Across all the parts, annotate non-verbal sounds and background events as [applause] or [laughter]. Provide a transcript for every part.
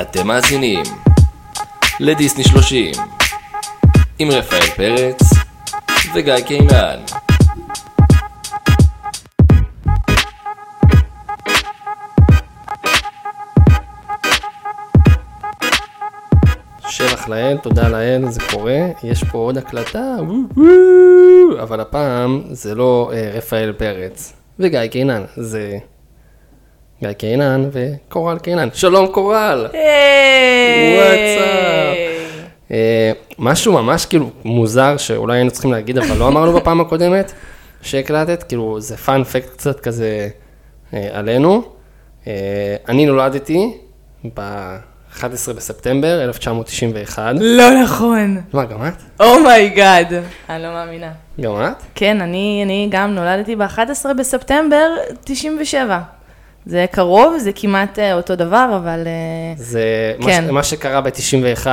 אתם מאזינים לדיסני 30 עם רפאל פרץ וגיא קינן. שבח לאל, תודה לאל, זה קורה. יש פה עוד הקלטה, אבל הפעם זה לא אה, רפאל פרץ וגיא קינן, זה גיא קינן וקורל קינן. שלום קורל! What's up. אה, משהו ממש כאילו מוזר שאולי היינו צריכים להגיד, אבל לא אמרנו בפעם הקודמת שהקלטת, כאילו זה fun fact קצת כזה אה, עלינו. אה, אני נולדתי ב-11 בספטמבר 1991. לא נכון. מה, גם את? Oh my god. אני לא מאמינה. גם את? כן, אני, אני גם נולדתי ב-11 בספטמבר 97. זה קרוב, זה כמעט אה, אותו דבר, אבל... אה, זה מה, כן. ש, מה שקרה ב-91, אה,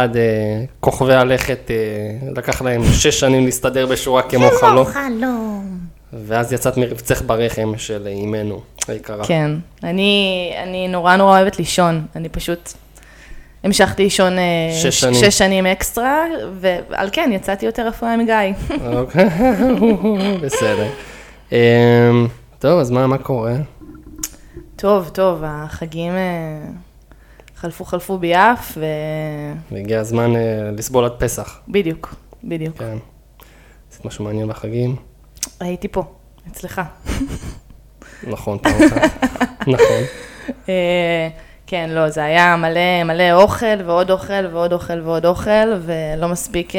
כוכבי הלכת, לקח להם שש שנים להסתדר בשורה כמו חלום. חלום. ואז יצאת מרבצך ברחם של אימנו היקרה. כן. אני, אני נורא נורא אוהבת לישון. אני פשוט המשכתי לישון שש ש- שנים. שש שנים אקסטרה, ועל כן, יצאתי יותר רפואה מגיא. אוקיי, [laughs] בסדר. אמ, טוב, אז מה, מה קורה? טוב, טוב, החגים אה, חלפו חלפו ביעף, והגיע הזמן אה, לסבול עד פסח. ובדיוק, בדיוק. כן. עשית משהו מעניין בחגים? הייתי פה, אצלך. נכון, פעם אחת. נכון. [laughs] אה, כן, לא, זה היה מלא, מלא אוכל ועוד אוכל ועוד אוכל ועוד אוכל, ולא מספיק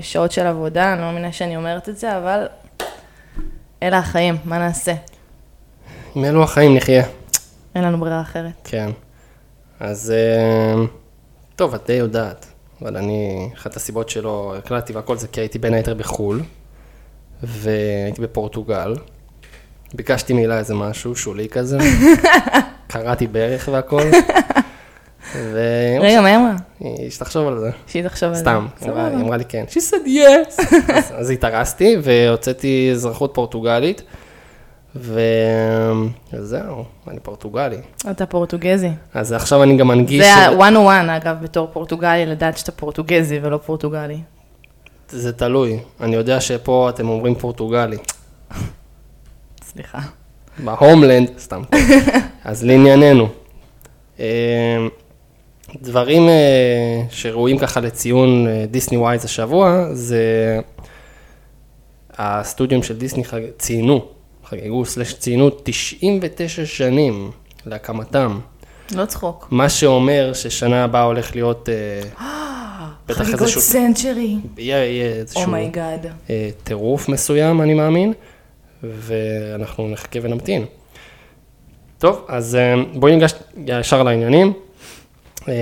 שעות של עבודה, אני לא מאמינה שאני אומרת את זה, אבל אלה החיים, מה נעשה? עם אלו החיים נחיה. אין לנו ברירה אחרת. כן. אז אמ, טוב, את די יודעת, אבל אני, אחת הסיבות שלא הקלטתי והכל זה כי הייתי בין היתר בחו"ל, והייתי בפורטוגל. ביקשתי מילה איזה משהו, שולי כזה, [laughs] קראתי ברך והכל, ו... רגע, מה היא אמרה? היא שתחשוב על זה. שהיא תחשוב על זה. סתם, היא אמרה- לי כן. She said yes. [laughs] אז- אז התארסתי והוצאתי אזרחות פורטוגלית, וזהו, אני פורטוגלי. אתה פורטוגזי. אז עכשיו אני גם מנגיש... זה את- ה-101, אגב, בתור פורטוגלי, לדעת שאתה פורטוגזי ולא פורטוגלי. זה תלוי. אני יודע שפה אתם אומרים פורטוגלי. סליחה. ב Homeland, סתם. אז לענייננו. אה, דברים אה, שראויים ככה לציון אה, Disney wise השבוע, זה הסטודיו של דיסני. ציינו, חגגו, slash ציינו 99 שנים להקמתם. לא צחוק. מה שאומר ששנה הבאה הולך להיות אה, [gasps] בטח חגיגות. Century. יהיה, איזשהו... Oh my god. אה, טירוף מסוים, אני מאמין, ואנחנו נחכה ונמתין. טוב, אז אה, בואי ניגש ישר לעניינים. אה,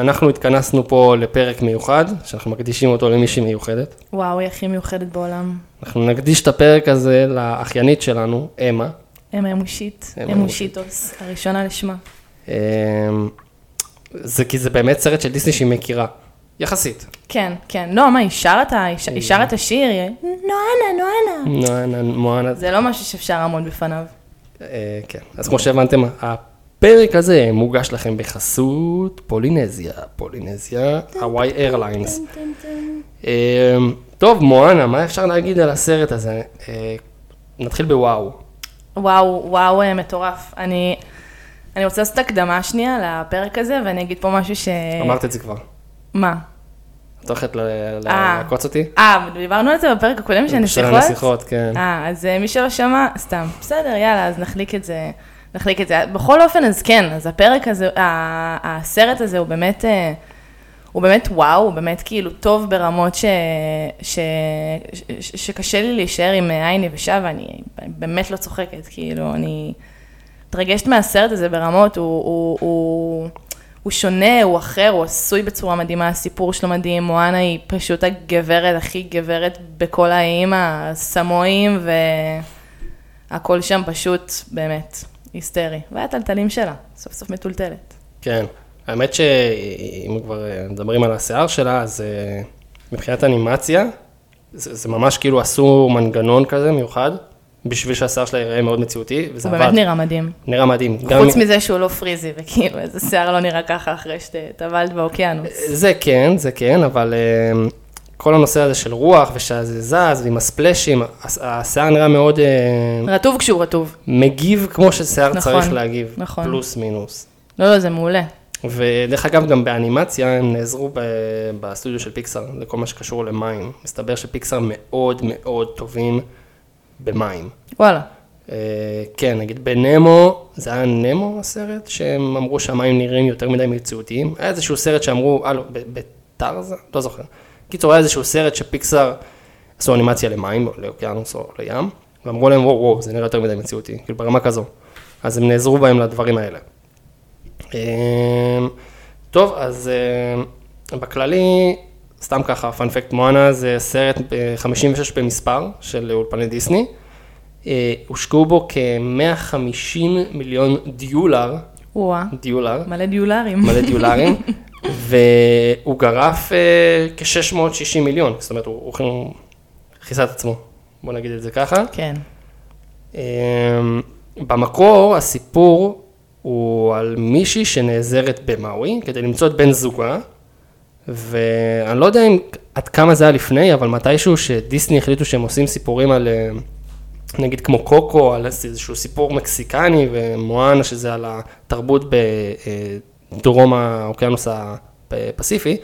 אנחנו התכנסנו פה לפרק מיוחד, שאנחנו מקדישים אותו למישהי מיוחדת. וואו, היא הכי מיוחדת בעולם. אנחנו נקדיש את הפרק הזה לאחיינית שלנו, אמה. אמה אמושית, אמושיטוס, הראשונה לשמה. אה, זה כי זה באמת סרט של דיסני שהיא מכירה, יחסית. כן, כן. לא, מה, היא שרה את ה- היא ש- היא שרה את השיר. נואנה, נואנה. מואנה, מואנה, זה לא משהו שאפשר לעמוד בפניו. אה, כן, אז כמו שהבנתם, הפרק הזה מוגש לכם בחסות פולינזיה, פולינזיה, הוואי איירליינס. אה, טוב, מואנה, מה אפשר להגיד על הסרט הזה? אה, נתחיל בוואו. וואו, וואו, אה, מטורף. אני... אני רוצה לעשות הקדמה שנייה לפרק הזה, ואני אגיד פה משהו ש... אמרת את זה כבר. מה? את הולכת אה. לעקוץ אותי? אה, דיברנו על זה בפרק הקודם של של הנסיכות? הנסיכות, כן. אה, אז מי שלא שמע, סתם. בסדר, יאללה, אז נחליק את זה. נחליק את זה. בכל אופן, אז כן, אז הפרק הזה, הסרט הזה הוא באמת, אה, הוא באמת וואו, הוא באמת כאילו טוב ברמות ש, ש, ש, שקשה לי להישאר עם עין יבשה, ואני באמת לא צוחקת, כאילו, אני מתרגשת מהסרט הזה ברמות, הוא, הוא, הוא, הוא שונה, הוא אחר, הוא עשוי בצורה מדהימה, הסיפור שלו מדהים, מואנה היא פשוט הגברת הכי גברת בכל האיים הסמואים, והכל שם פשוט באמת היסטרי. והטלטלים שלה, סוף סוף מטולטלת. כן. האמת שאם כבר אה, מדברים על השיער שלה, אז אה, מבחינת אנימציה, זה, זה ממש כאילו עשו מנגנון כזה מיוחד, בשביל שהשיער שלה ייראה מאוד מציאותי, וזה הוא עבד. באמת נראה מדהים. נראה מדהים. גם חוץ אם- מזה שהוא לא פריזי, וכאילו איזה שיער לא נראה ככה אחרי שטבלת באוקיינוס. זה כן, זה כן, אבל אה, כל הנושא הזה של רוח ושזה זז ועם הספלאשים, הס- השיער נראה מאוד אה, רטוב כשהוא רטוב. מגיב כמו ששיער נכון, צריך להגיב, נכון. פלוס מינוס. לא, לא, זה מעולה. ודרך אגב, גם באנימציה הם נעזרו ב- בסטודיו של פיקסאר, לכל מה שקשור למים. מסתבר שפיקסאר מאוד מאוד טובים במים. וואלה. אה, כן, נגיד בנמו, זה היה נמו הסרט, שהם אמרו שהמים נראים יותר מדי מציאותיים. היה איזשהו סרט שאמרו, אה לא, בטרזה? לא זוכר. קיצור, היה איזשהו סרט שפיקסאר עשו אנימציה למים, או לאוקיינוס או לים, ואמרו להם, וואו, וואו, זה נראה יותר מדי מציאותי, כאילו ברמה כזו. אז הם נעזרו בהם לדברים האלה. אה, טוב, אז אה, בכללי, סתם ככה, פאנפקט מואנה זה סרט ב-56 במספר של אולפני דיסני. אה, הושקעו בו כ-150 מיליון דיולר, וואה. דיולר, מלא דיולרים. מלא דיולרים, [laughs] והוא גרף אה, כ-660 מיליון, זאת אומרת, הוא, הוא כיסה את עצמו, בוא נגיד את זה ככה. כן. אה, במקור הסיפור הוא על מישהי שנעזרת במאווי כדי למצוא את בן זוגה, ואני לא יודע אם עד כמה זה היה לפני, אבל מתישהו שדיסני החליטו שהם עושים סיפורים על, אה, נגיד כמו קוקו, על איזשהו סיפור מקסיקני, ומואנה שזה על התרבות בדרום האוקיינוס הפסיפי,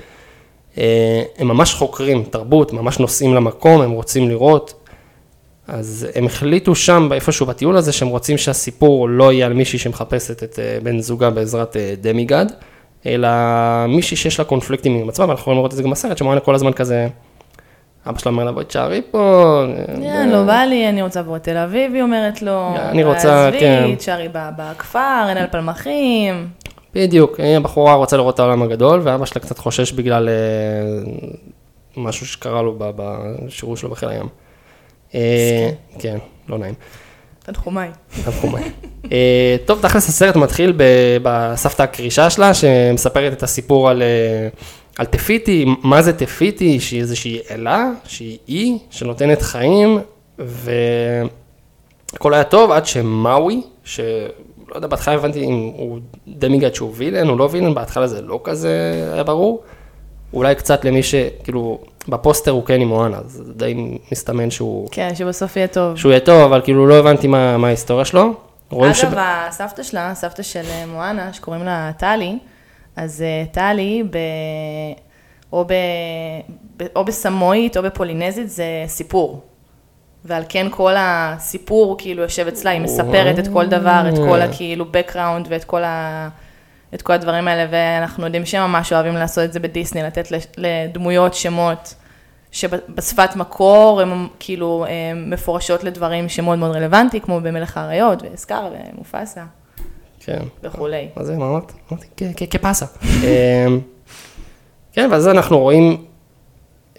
אה, הם ממש חוקרים תרבות, ממש נוסעים למקום, הם רוצים לראות. אז הם החליטו שם, איפשהו בטיול הזה, שהם רוצים שהסיפור לא יהיה על מישהי שמחפשת את אה, בן זוגה בעזרת אה, דמיגד, אלא מישהי שיש לה קונפליקטים עם עצמה, ואנחנו יכולים לראות את זה גם בסרט, שמואנה כל הזמן כזה, אבא שלה אומר לה, בואי תשארי פה. כן, לא בא לי, אני רוצה לעבור לתל אביב, היא אומרת לו. אני רוצה, כן. עזבי, תשארי בכפר, אין על פלמחים. בדיוק, היא הבחורה רוצה לראות את העולם הגדול, ואבא שלה קצת חושש בגלל אה, משהו שקרה לו בשירות שלו בחיל הים. אה, כן, לא נעים. תנחומיי. תנחומיי. אה, טוב, תכלס הסרט מתחיל בסבתא הקרישה שלה, שמספרת את הסיפור על, אה, על תפיתי, מה זה תפיתי, שהיא איזושהי אלה, שהיא אי, שנותנת חיים, והכל היה טוב עד שמאווי, שלא יודע, בהתחלה הבנתי אם הוא דמיגד שהוא וילן או לא וילן, בהתחלה זה לא כזה היה ברור. אולי קצת למי ש... כאילו, בפוסטר הוא כן עם מואנה, אז זה די מסתמן שהוא... כן, שבסוף יהיה טוב. שהוא יהיה טוב, אבל כאילו לא הבנתי מה, מה ההיסטוריה שלו. אגב, הסבתא שלה, הסבתא של אה, מואנה, שקוראים לה טלי, אז אה, טלי, ב... או. ב... או בסמואית או בפולינזית זה סיפור. ועל כן כל הסיפור כאילו יושב אצלה, היא מספרת את כל דבר, את כל הכאילו background ואת כל, ה... את כל הדברים האלה, ואנחנו יודעים שהם ממש אוהבים לעשות את זה בדיסני, לתת לדמויות שמות שבשפת מקור הם כאילו אה, מפורשות לדברים שמאוד מאוד רלוונטי, כמו במלך האריות וסקאר ומופסה כן. וכולי. מה זה, מה אמרת? אמרתי, "כ- כ- כפסה. אמ, כן, ואז אנחנו רואים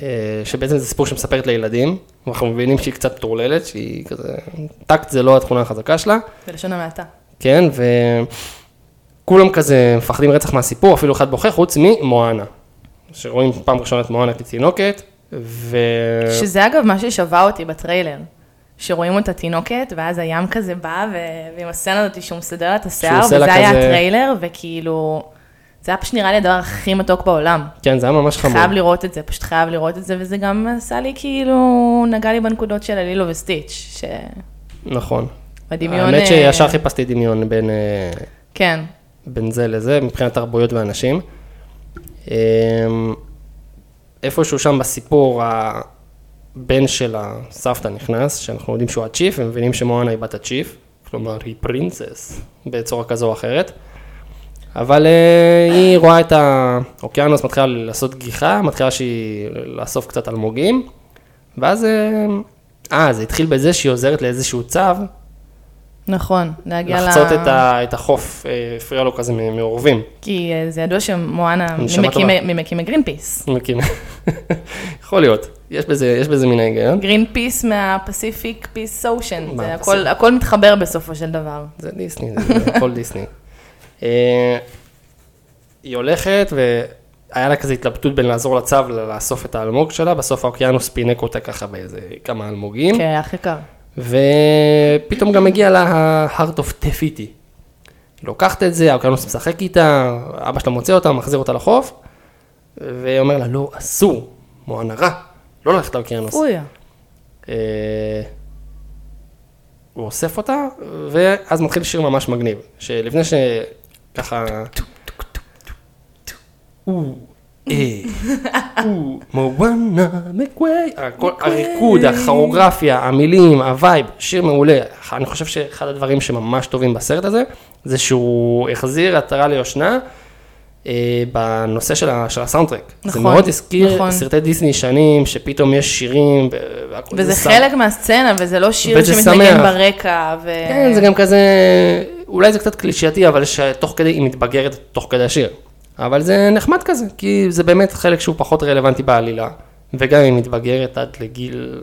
אה, שבעצם זה סיפור שמספרת לילדים, ואנחנו מבינים שהיא קצת מטורללת, שהיא כזה, טקט זה לא התכונה החזקה שלה, בלשון המעטה. כן, וכולם כזה מפחדים רצח מהסיפור, אפילו אחד בוכה, חוץ ממואנה. שרואים פעם ראשונה את מואנה כתינוקת, ו... שזה אגב מה ששווה אותי בטריילר. שרואים אותה תינוקת, ואז הים כזה בא, ו... ועם הסצנה הזאת שהוא מסדר את השיער, וזה היה כזה- הטריילר, וכאילו, זה היה פשוט נראה לי הדבר הכי מתוק בעולם. כן, זה היה ממש חמור. חייב לראות את זה, פשוט חייב לראות את זה, וזה גם עשה לי כאילו, נגע לי בנקודות של לילו וסטיץ', נכון. שבדמיון... האמת אה, שישר חיפשתי דמיון בין... אה, כן, בין זה לזה, מבחינת תרבויות ואנשים. אמ, איפשהו שם בסיפור, הבן של הסבתא נכנס, שאנחנו יודעים שהוא הצ'יף, ומבינים שמואנה היא בת הצ'יף, כלומר היא פרינסס, בצורה כזו או אחרת. אבל אה, היא רואה את האוקיינוס, מתחילה לעשות גיחה, מתחילה שהיא לאסוף קצת אלמוגים, ואז, אה, אה, זה התחיל בזה שהיא עוזרת לאיזשהו צב, נכון, להגיע ל... לחצות את, ה, את החוף, אה, הפריעו לו כזה עורבים. כי זה ידוע שמואנה ממקימי-. ממקימי גרינפיס. מקים. [laughs] יכול להיות, יש בזה, יש בזה מן ההיגיון. גרינפיס מה Pacific peace ocean? הכל, מתחבר בסופו של דבר. זה דיסני, זה הכל דיסני. אה, היא הולכת והיה לה כזה התלבטות בין לעזור לצב לאסוף את האלמוג שלה, בסוף האוקיינוס פינק אותה ככה באיזה כמה אלמוגים. כן, הכי קר. ופתאום גם מגיע לה ה-heart of. היא לוקחת את זה, האוקיינוס משחק איתה, אבא שלה מוצא אותה, מחזיר אותה לחוף, ואומר לה, לא, אסור, מואנה רע, לא ללכת לאוקיינוס. אוי, אה, הוא אוסף אותה, ואז מתחיל שיר ממש מגניב, שלפני שככה... או, אה, או, מואנה מקווי, הריקוד, הכוריאוגרפיה, המילים, ה vibe, שיר מעולה. אני חושב שאחד הדברים שממש טובים בסרט הזה, זה שהוא החזיר עטרה ליושנה. אה, בנושא של, ה- של ה soundtrack. זה נכון, מאוד הזכיר נכון. סרטי דיסני ישנים, שפתאום יש שירים, וזה חלק מהסצנה, וזה לא שיר שמתנגן. ברקע, ו... כן, זה גם כזה, אולי זה קצת קלישאתי, אבל שתוך כדי, היא מתבגרת תוך כדי השיר. אבל זה נחמד כזה, כי זה באמת חלק שהוא פחות רלוונטי בעלילה, וגם היא מתבגרת עד לגיל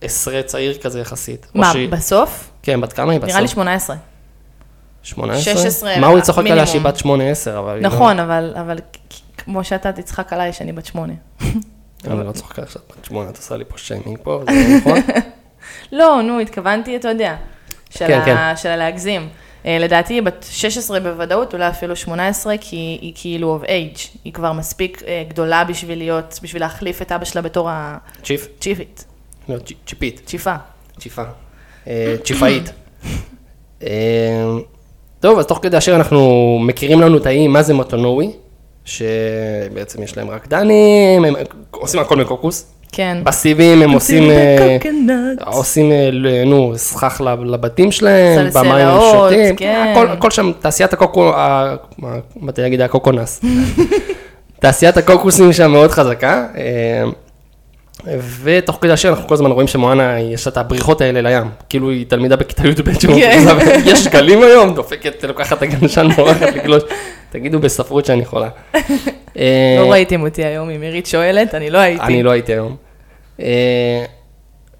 עשרה צעיר כזה יחסית. מה, שהיא- בסוף? כן, בת כמה היא בסוף? נראה לי 18. 18? 16 מה הוא יצחק עליה. שהיא בת 8-10, אבל... לא- נכון, אבל אבל כמו שאתה תצחק עליי שאני בת שמונה. אני לא צוחק עליה שאת בת 8, את עושה לי פה שיימינג פה, זה לא נכון? [laughs] לא, נו, התכוונתי, אתה יודע, של כן, ה- כן. של הלהגזים. אה, לדעתי היא בת 16 בוודאות, אולי אפילו 18, כי היא כאילו of age. היא כבר מספיק אה, גדולה בשביל להיות, בשביל להחליף את אבא שלה בתור צ'יף? הצ'יפית, לא, צ'- צ'יפית. צ'יפה. צ'יפה. אה, צ'יפאית. טוב, אז תוך כדי השיר אנחנו מכירים לנו את האי, מה זה מוטונוי, שבעצם יש להם רקדנים, הם עושים הכל מקוקוס. כן. בסיבים הם עושים, אה. עושים, אה, ל- נו, סכך לב- לבתים שלהם, במים הם שותים, כן. הכל, שם, תעשיית הקוקו, באתי להגיד הקוקונס. [laughs] תעשיית הקוקוסים שם מאוד חזקה. אה, ותוך כדי השיר אנחנו כל הזמן רואים שמואנה, יש לה את הבריחות האלה לים. כאילו היא תלמידה בכיתה י"ב כן. [laughs] יש גלים היום, דופקת, לוקחת את הגלשן מורחת לגלוש. תגידו בספרות שאני חולה. [laughs] אה, לא ראיתם אותי היום, אם עירית שואלת, אני לא הייתי. אני לא הייתי היום. אה,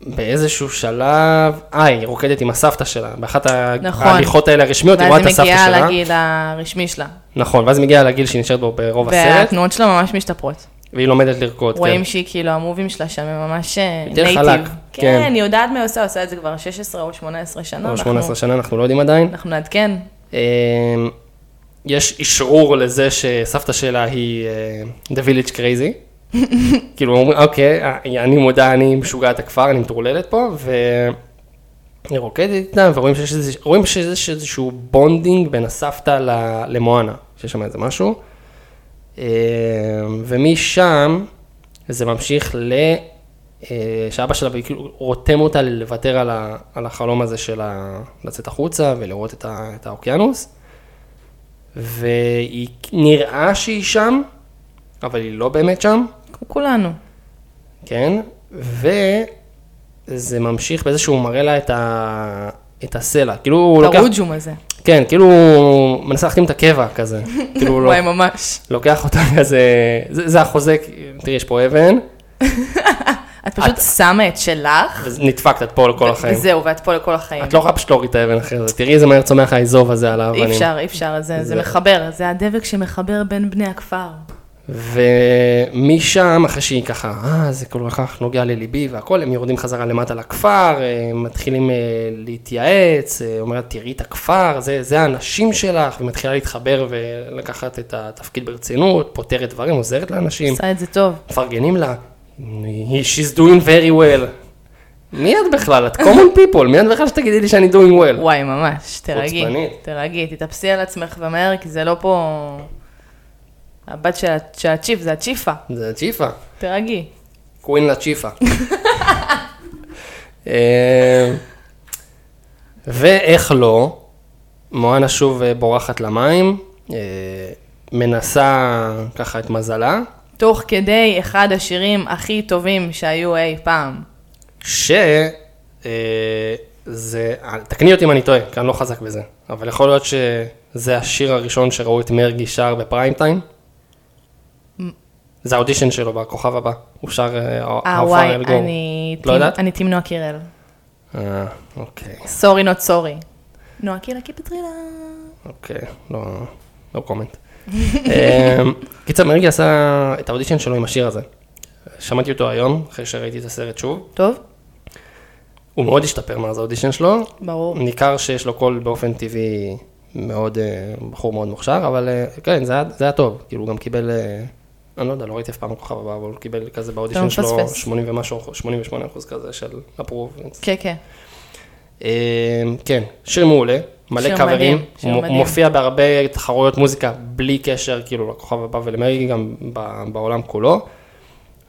באיזשהו שלב, אה, היא רוקדת עם הסבתא שלה, באחת נכון. ההליכות האלה הרשמיות, היא רואה את ואז היא הסבתא מגיעה שלה. לגיל הרשמי שלה. נכון, ואז היא מגיעה לגיל שהיא נשארת בו ברוב הסרט, והתנועות שלה ממש משתפרות. והיא לומדת לרקוד. רואים כן. שהיא כאילו, המובים שלה שם הם ממש נייטיב. חלק, כן. כן, היא יודעת מה היא עושה, עושה את זה כבר 16 או 18 שנה. או אנחנו- 18 שנה, אנחנו לא יודעים עדיין. אנחנו נעדכן. יש אשרור לזה שסבתא שלה היא אה, The Village Crazy. [laughs] כאילו אומרים, אוקיי, אה, אני מודה, אני משוגעת הכפר, אני מטורללת פה, והיא רוקדת איתה, ורואים שיש איזה- רואים שיש איזשהו bonding בין הסבתא ל- למואנה, שיש שם איזה משהו. אה, ומשם זה ממשיך ל... שאבא שלה כאילו רותם אותה לוותר על, ה, על החלום הזה של ה, לצאת החוצה ולראות את, ה, את האוקיינוס. והיא נראה שהיא שם, אבל היא לא באמת שם, כמו כולנו. כן? וזה ממשיך באיזה שהוא מראה לה את, ה, את הסלע. כאילו הוא את לוקח, הרוג'ום הזה. כן, כאילו הוא מנסה להחתים את הקבע כזה. [laughs] כאילו הוא וואי, ממש. לוקח אותה כזה, זה, זה החוזק, תראי, יש פה אבן, [laughs] את פשוט שמה את שלך, ונדפקת את פה לכל החיים. וזהו, ואת פה לכל החיים. את לא יכולה פשוט להוריד את האבן אחרי זה, תראי איזה מהר צומח האזוב הזה על האבנים. אי אפשר, אי אפשר, זה זה זה- מחבר, זה הדבק שמחבר בין בני הכפר. ומשם, אחרי שהיא ככה, אה, זה כל כך נוגע לליבי והכל, הם יורדים חזרה למטה לכפר, אה, מתחילים אה, להתייעץ, אה, אומרת, תראי את הכפר, זה, זה האנשים שלך, ומתחילה להתחבר ולקחת את התפקיד ברצינות, פותרת דברים, עוזרת לאנשים, עושה את זה טוב. מפרגנים לה, "He- she's doing very well. מי את בכלל? את common people, מי את בכלל שתגידי לי שאני doing well? וואי, ממש, חוצפנית. תירגעי, תתאפסי על עצמך ומהר, כי זה לא פה... הבת של הצ'יפ, זה הצ'יפה, זה צ'יפה. תירגעי. קווין לה צ'יפה. [laughs] אה, ואיך לא, מואנה שוב אה, בורחת למים, אה, מנסה ככה את מזלה, תוך כדי אחד השירים הכי טובים שהיו אי פעם. ש... אה, זה, תקני אותי אם אני טועה, כי אני לא חזק בזה, אבל יכול להיות שזה השיר הראשון שראו את מרגי שר בפריים טיים. זה האודישן שלו בכוכב הבא, הוא שר אה, אה, I'll go. אני... לא יודעת? אני team נועה קירל. אה, אוקיי. Sorry not sorry. נועה קירל keep it real אה. אוקיי, לא, no comment. אמ, קיצר, מרגי עשה את האודישן שלו עם השיר הזה. שמעתי אותו היום, אחרי שראיתי את הסרט שוב. טוב? הוא מאוד השתפר מאז האודישן שלו, ברור. ניכר שיש לו קול באופן טבעי מאוד, אה, בחור מאוד מוכשר, אבל אה, כן, זה היה, זה היה טוב, כאילו הוא גם קיבל, אה, אני לא יודע, לא ראיתי אף פעם הכוכב הבא, אבל הוא קיבל כזה באודישן שלו מפספס. 80 ומשהו, 88 אחוז כזה של הפרוב. כן, כן. אה, כן, שיר מעולה, מלא קאברים, הוא. מופיע בהרבה תחרויות מוזיקה בלי קשר כאילו לכוכב הבא ולמרגי, גם בעולם כולו,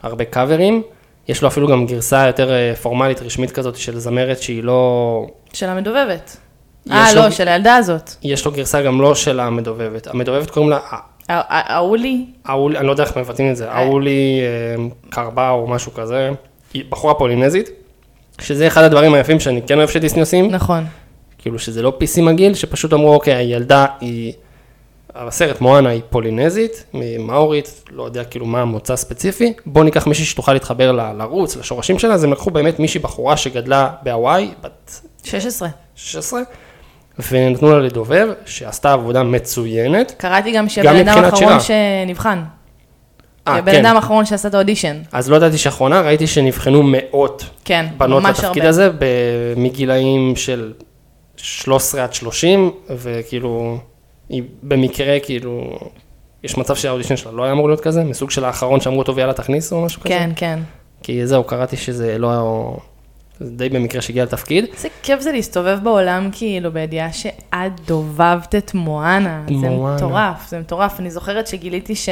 הרבה קאברים, יש לו אפילו גם גרסה יותר אה, פורמלית, רשמית כזאת של זמרת שהיא לא, של המדובבת. אה, לא, של הילדה הזאת. יש לו גרסה גם לא של המדובבת, המדובבת קוראים לה, ה- ה- האולי, אאולי, אני לא יודע איך מבטאים את זה, אה. אאולי אה, קרבא או משהו כזה, היא בחורה פולינזית, שזה אחד הדברים היפים שאני כן אוהב שדיסני עושים, נכון. כאילו שזה לא PC מגעיל, שפשוט אמרו, אוקיי, הילדה היא, הסרט מואנה היא פולינזית, מאורית, לא יודע כאילו מה המוצא הספציפי, בואו ניקח מישהי שתוכל להתחבר ל- לרוץ, לשורשים שלה, אז הם לקחו באמת מישהי בחורה שגדלה בהוואי, בת 16. 16, ונתנו לה לדובב, שעשתה עבודה מצוינת. קראתי גם שהבן אדם האחרון שירה. שנבחן. אה, הבן כן. אדם האחרון שעשה את האודישן. אז לא ידעתי שאחרונה, ראיתי שנבחנו מאות כן, בנות לתפקיד הרבה. הזה, מגילאים של 13 עד 30, וכאילו, היא במקרה, כאילו, יש מצב שהאודישן שלה לא היה אמור להיות כזה, מסוג של האחרון שאמרו, טוב, יאללה, תכניסו או משהו כזה. כן, כן. כי זהו, קראתי שזה לא... זה די במקרה שהגיע לתפקיד. איזה כיף זה להסתובב בעולם כאילו בידיעה שאת דובבת את מואנה. זה מואנה. מטורף, זה מטורף. אני זוכרת שגיליתי ש...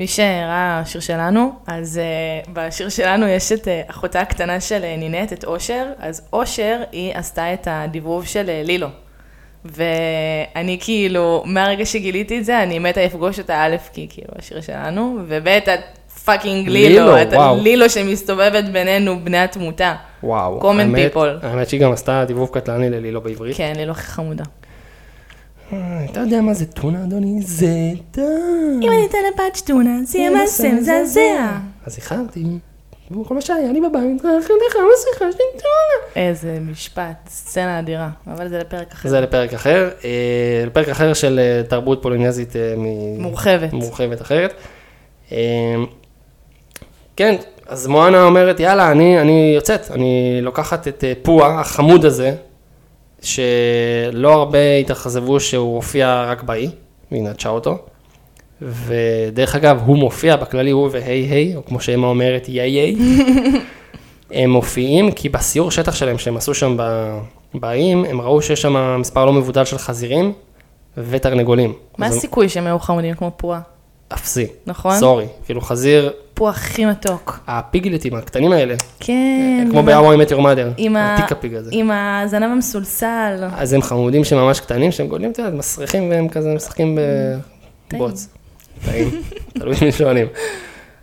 מי שראה השיר שלנו, אז uh, בשיר שלנו יש את uh, אחותה הקטנה של uh, נינט, את אושר, אז אושר, היא עשתה את הדיבוב של uh, לילו. ואני כאילו, מהרגע שגיליתי את זה, אני מתה לפגוש אותה א', כי כאילו השיר שלנו, וב', את fucking לילו, לילו, את וואו. לילו שמסתובבת בינינו, בני התמותה. וואו. Common האמת- people. האמת שהיא גם עשתה דיבוב קטלני ללילו בעברית. כן, לילו הכי חמודה. אה, אתה יודע מה זה טונה, אדוני? זה טונה. אם אני אתן לפאדג' טונה, זה יהיה מעשה מזעזע. אז איחרתי. כל מה שהיה לי בבית, לך מסכה שלי טונה. איזה משפט, סצנה אדירה, אבל זה לפרק אחר. זה לפרק אחר, אה, לפרק אחר של אה, תרבות פולינזית מורחבת. מורחבת אחרת. כן, אז מואנה אומרת, יאללה, אני, אני יוצאת, אני לוקחת את פועה, החמוד הזה, שלא הרבה התאכזבו שהוא הופיע רק באי, והיא נטשה אותו. ודרך אגב, הוא מופיע בכללי, הוא והי היי, או כמו שאמא אומרת, יאי יאי. [laughs] הם מופיעים כי בסיור שטח שלהם שהם עשו שם ב- באיים, הם ראו שיש שם מספר לא מבודל של חזירים ותרנגולים. מה הסיכוי שהם היו חמודים כמו פועה? אפסי. נכון? סורי. כאילו חזיר, פועה הכי מתוק. הפיגלטים הקטנים האלה, כן. כמו מת יור מאדר, עם התיק הפיג הזה. עם הזנב המסולסל. אז הם חמודים שממש קטנים, שהם גודלים, אתה יודע, מסריחים והם כזה משחקים בבוץ. טעים, תלוי מי שואלים.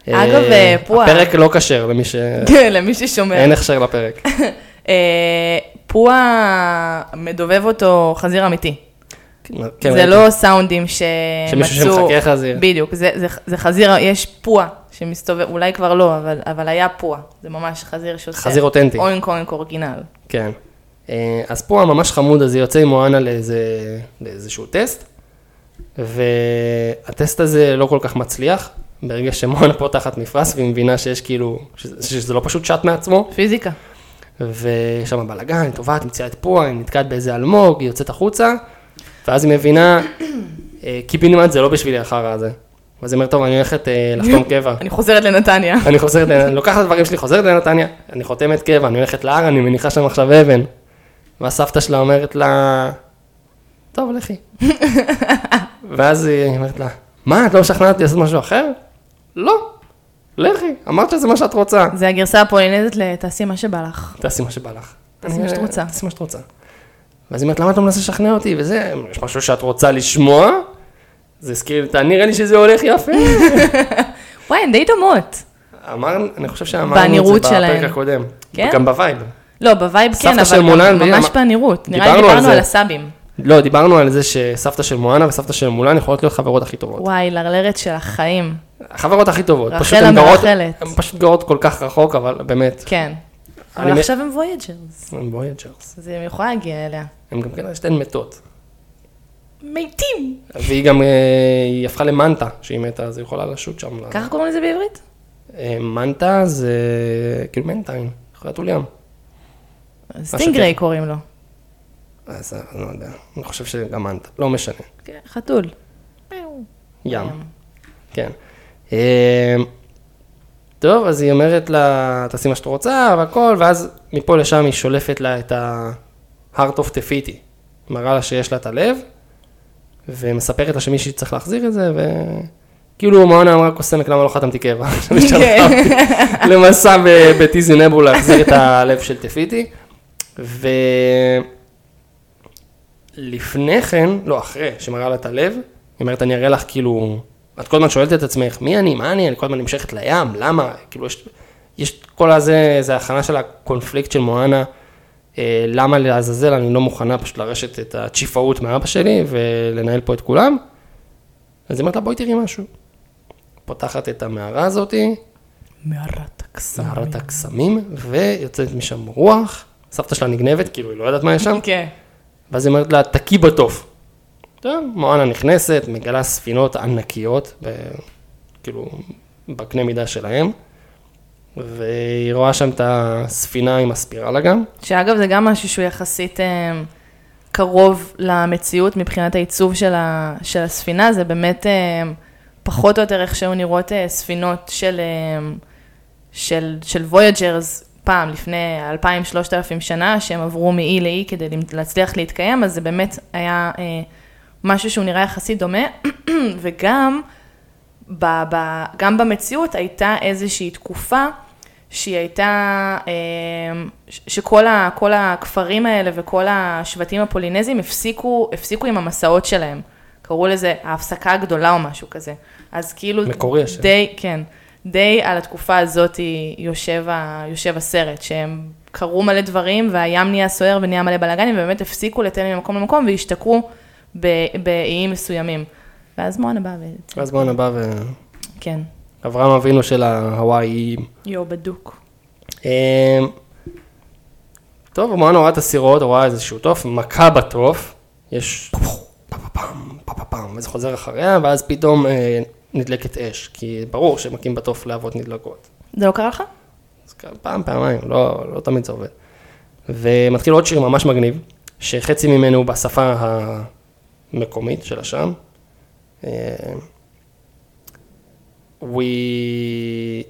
אגב, אה, פועה. הפרק לא כשר למי ש... [laughs] כן, למי ששומע. אין הכשר לפרק. [laughs] אה, פועה מדובב אותו חזיר אמיתי. כן, זה ראיתי. לא סאונדים שמצאו... שמישהו שמחכה חזיר. בדיוק, זה, זה, זה חזיר, יש פועה שמסתובב, אולי כבר לא, אבל, אבל היה פועה. זה ממש חזיר שעושה... חזיר אותנטי. אוינק אוינק אורגינל. כן. אה, אז פה הממש חמוד הזה יוצא עם מואנה לאיזה, לאיזשהו טסט, והטסט הזה לא כל כך מצליח, ברגע שמואנה פותחת מפרש והיא מבינה שיש כאילו, שזה, שזה לא פשוט שט מעצמו, פיזיקה. ויש שם בלאגן, היא טובעת, מציעה את פועה, היא נתקעת באיזה אלמוג, היא יוצאת החוצה, ואז היא מבינה, אה, קיבינימט זה לא בשבילי החרא הזה. אז היא אומרת, טוב, אני הולכת אה, לחתום [laughs] קבע. אני חוזרת לנתניה. אני חוזרת, אני לוקחת את הדברים שלי, חוזרת לנתניה, אני חותמת קבע, אני הולכת להר, אני מניחה שם עכשיו אבן. והסבתא שלה אומרת לה, טוב, לכי. [laughs] ואז היא אומרת לה, מה, את לא משכנעת אותי לעשות משהו אחר? לא, לכי, אמרת שזה מה שאת רוצה. זה הגרסה הפולינזית לתעשי מה שבא לך. תעשי מה שבא לך. תעשי מה שאת רוצה. תעשי מה שאת רוצה. ואז היא אומרת, למה אתה מנסה לשכנע אותי? וזה, יש משהו שאת רוצה לשמוע? זה הזכיר, לי, נראה לי שזה הולך יפה. [laughs] וואי, הן די דומות. אמרנו, אני חושב שאמרנו את זה שלהם. בפרק הקודם. כן? גם ב vibe. לא, ב vibe כן, אבל מולן, גם ממש אמר- בנראות. נראה לי דיברנו על זה. על הסאבים. לא, דיברנו על זה שסבתא של מואנה וסבתא של מולן יכולות להיות חברות הכי טובות. וואי, לרלרת של החיים. החברות הכי טובות. רק שפשוט הן. הן פשוט גרות כל כך רחוק, אבל באמת, כן. אבל עכשיו הם voyagers. הן voyagers. אז היא יכולה להגיע אליה. הן גם כן שתיהן מתות. מתים. והיא גם, אה, היא הפכה למנטה, שהיא מתה, אז היא יכולה לשוט שם. ככה קוראים לזה בעברית? אה, מנטה זה כאילו מנטיין, חתול ים. סטינגריי קוראים לו. אז אני לא יודע, אני חושב שגם אנט, לא משנה. כן, חתול. ים, כן. אה, טוב, אז היא אומרת לה, תעשי מה שאת רוצה והכל, ואז מפה לשם היא שולפת לה את ה-heart of tefiti. מראה לה שיש לה את הלב, ומספרת לה שמישהי צריך להחזיר את זה, וכאילו מונה אמרה קוסמק למה לא חתמתי קבע. [laughs] שלחה אותי למסע ב- בטיזי נבו להחזיר את הלב של תפיתי. ולפני כן, לא, אחרי שמראה לה את הלב, היא אומרת, אני אראה לך כאילו, את כל הזמן שואלת את עצמך, מי אני, מה אני, אני כל הזמן נמשכת לים, למה, כאילו יש, יש כל הזה, זה הכנה של הקונפליקט של מואנה, למה לעזאזל אני לא מוכנה פשוט לרשת את הצ'יפאות מאבא שלי ולנהל פה את כולם. אז היא אומרת לה, בואי תראי משהו. פותחת את המערה הזאתי, מערת הקסמים. מערת הקסמים, ויוצאת משם רוח, סבתא שלה נגנבת, כאילו היא לא יודעת מה יש שם, כן. ואז היא אומרת לה, תקי בתוף. טוב, מואנה נכנסת, מגלה ספינות ענקיות, ב... כאילו, בקנה מידה שלהם, והיא רואה שם את הספינה עם הספירלה גם. שאגב, זה גם משהו שהוא יחסית אה, קרוב למציאות מבחינת העיצוב של, ה, של הספינה, זה באמת אה, פחות או יותר איך שהיו נראות אה, ספינות של, של, של Voyagers פעם, לפני 2,000-3,000 שנה, שהם עברו מאי לאי כדי להצליח להתקיים, אז זה באמת היה משהו שהוא נראה יחסית דומה, [clears throat] וגם ב, ב, גם במציאות הייתה איזושהי תקופה שהיא הייתה, ש- שכל ה, כל הכפרים האלה וכל השבטים הפולינזיים הפסיקו, הפסיקו עם המסעות שלהם. קראו לזה ההפסקה הגדולה או משהו כזה. אז כאילו, מקורי השם. די, כן, די על התקופה הזאת יושב, ה, יושב הסרט, שהם קרו מלא דברים והים נהיה סוער ונהיה מלא בלאגנים, ובאמת הפסיקו לטייל ממקום למקום והשתכרו ב- באיים מסוימים. ואז מואנה באה ו... ואז מואנה בא כן, ואברהם אבינו של ההוואי. יו, בדוק. אה, טוב, מואנה רואה את הסירות, רואה איזשהו תוף, מכה בתוף, יש וזה חוזר אחריה, ואז פתאום אה, נדלקת אש, כי ברור שמכים בתוף להבות נדלקות. זה לא קרה לך? אז כ- פעם, פעמיים, לא, לא תמיד זה עובד. ומתחיל עוד שיר ממש מגניב, שחצי ממנו בשפה המקומית של השם. אה, We...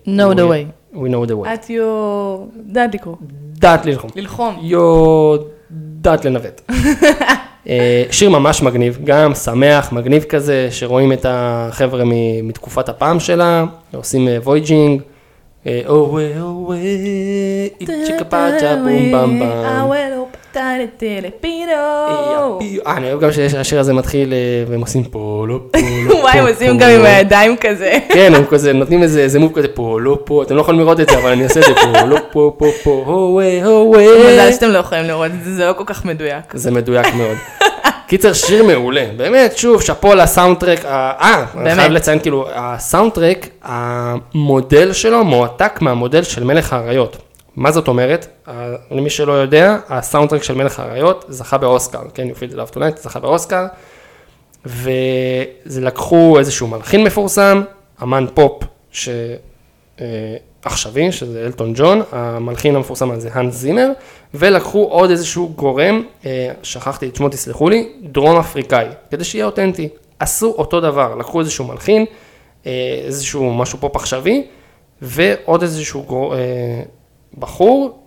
Know the we- way. We know the way. את יו... דעת לקרוא. דעת ללחום. ללחום. יו... דעת לנווט. אה, שיר ממש מגניב, גם שמח, מגניב כזה, שרואים את החבר'ה מ- מתקופת הפעם שלה, עושים voyaging. אוה אוה, צ'יקה פאצ'ה בום במ במ. אה, אני אוהב גם שהשיר הזה מתחיל, אה, והם עושים פולו פולו. [laughs] וואי, הם עושים. גם עם הידיים כזה. [laughs] כן, הם כזה נותנים איזה מוב כזה פולו פה, אתם לא יכולים לראות את זה, אבל אני אעשה את זה פולו פה פה פה, הואה הואה. מזל שאתם לא יכולים לראות את זה, זה לא כל כך מדויק. זה מדויק מאוד. קיצר, שיר מעולה, באמת, שוב, שאפו לסאונדטרק, אה, אה, אני. חייב לציין, כאילו, הסאונדטרק, המודל שלו מועתק מהמודל של מלך האריות. מה זאת אומרת? למי שלא יודע, ה soundtrack של מלך האריות זכה באוסקר, כן, You feel love tonight, זכה באוסקר, וזה לקחו איזשהו מלחין מפורסם, אמן פופ ש... אה, שזה אלטון ג'ון, המלחין המפורסם הזה האנס זימר, ולקחו עוד איזשהו גורם, אה, שכחתי את שמו, תסלחו לי, דרום אפריקאי, כדי שיהיה אותנטי. עשו אותו דבר, לקחו איזשהו מלחין, אה, איזשהו משהו פופ עכשווי, ועוד איזשהו גור... בחור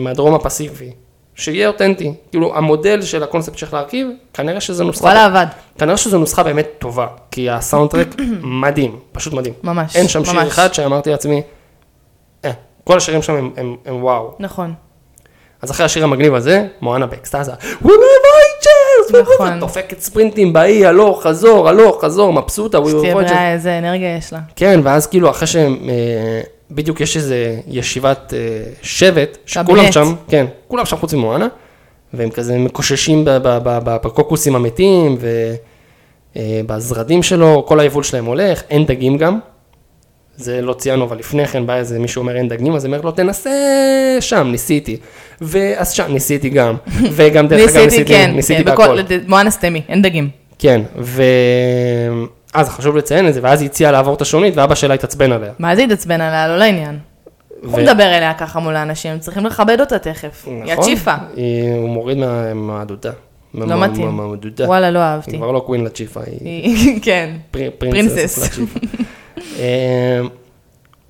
מהדרום הפסיפי, שיהיה אותנטי. כאילו, המודל של הקונספט שצריך להרכיב, כנראה שזה נוסחה, וואלה, עבד. כנראה שזו נוסחה באמת טובה, כי הסאונדטרק [clears throat] מדהים, פשוט מדהים. ממש, אין שם שיר. אחד שאמרתי לעצמי, אה, כל השירים שם הם, הם, הם וואו. נכון. אז אחרי השיר המגניב הזה, מואנה באקסטזה, Voyagers, נכון. דופקת ספרינטים באי, הלוך, חזור, הלוך, חזור, מבסוטה, שתהיה. בריאה, איזה אנרגיה יש לה. כן, ואז כאילו אחרי שהם, אה, בדיוק יש איזה ישיבת אה, שבט, שכולם. שם, כן, כולם שם חוץ ממואנה, והם כזה מקוששים בקוקוסים המתים, ובזרדים שלו, כל היבול שלהם הולך, אין דגים גם. זה לא ציינו, אבל לפני כן בא איזה מישהו אומר אין דגים, אז אומר לו תנסה שם, ניסיתי. ואז שם ניסיתי גם, [laughs] וגם דרך אגב ניסיתי, ניסיתי, כן, ניסיתי כן, בהכל. מואנה סטמי, אין דגים. כן, ואז חשוב לציין את זה, ואז היא הציעה לעבור את השונית, ואבא שלה התעצבן עליה. מה זה התעצבן עליה? לא לעניין. הוא מדבר אליה ככה מול האנשים, צריכים לכבד אותה תכף. היא נכון? הצ'יפה. היא- הוא מוריד מה- מהדודה. לא מתאים. וואלה, לא היא אהבתי. כבר לא קווין לצ'יפה, היא היא- כן. פר- פרינסס. אמ,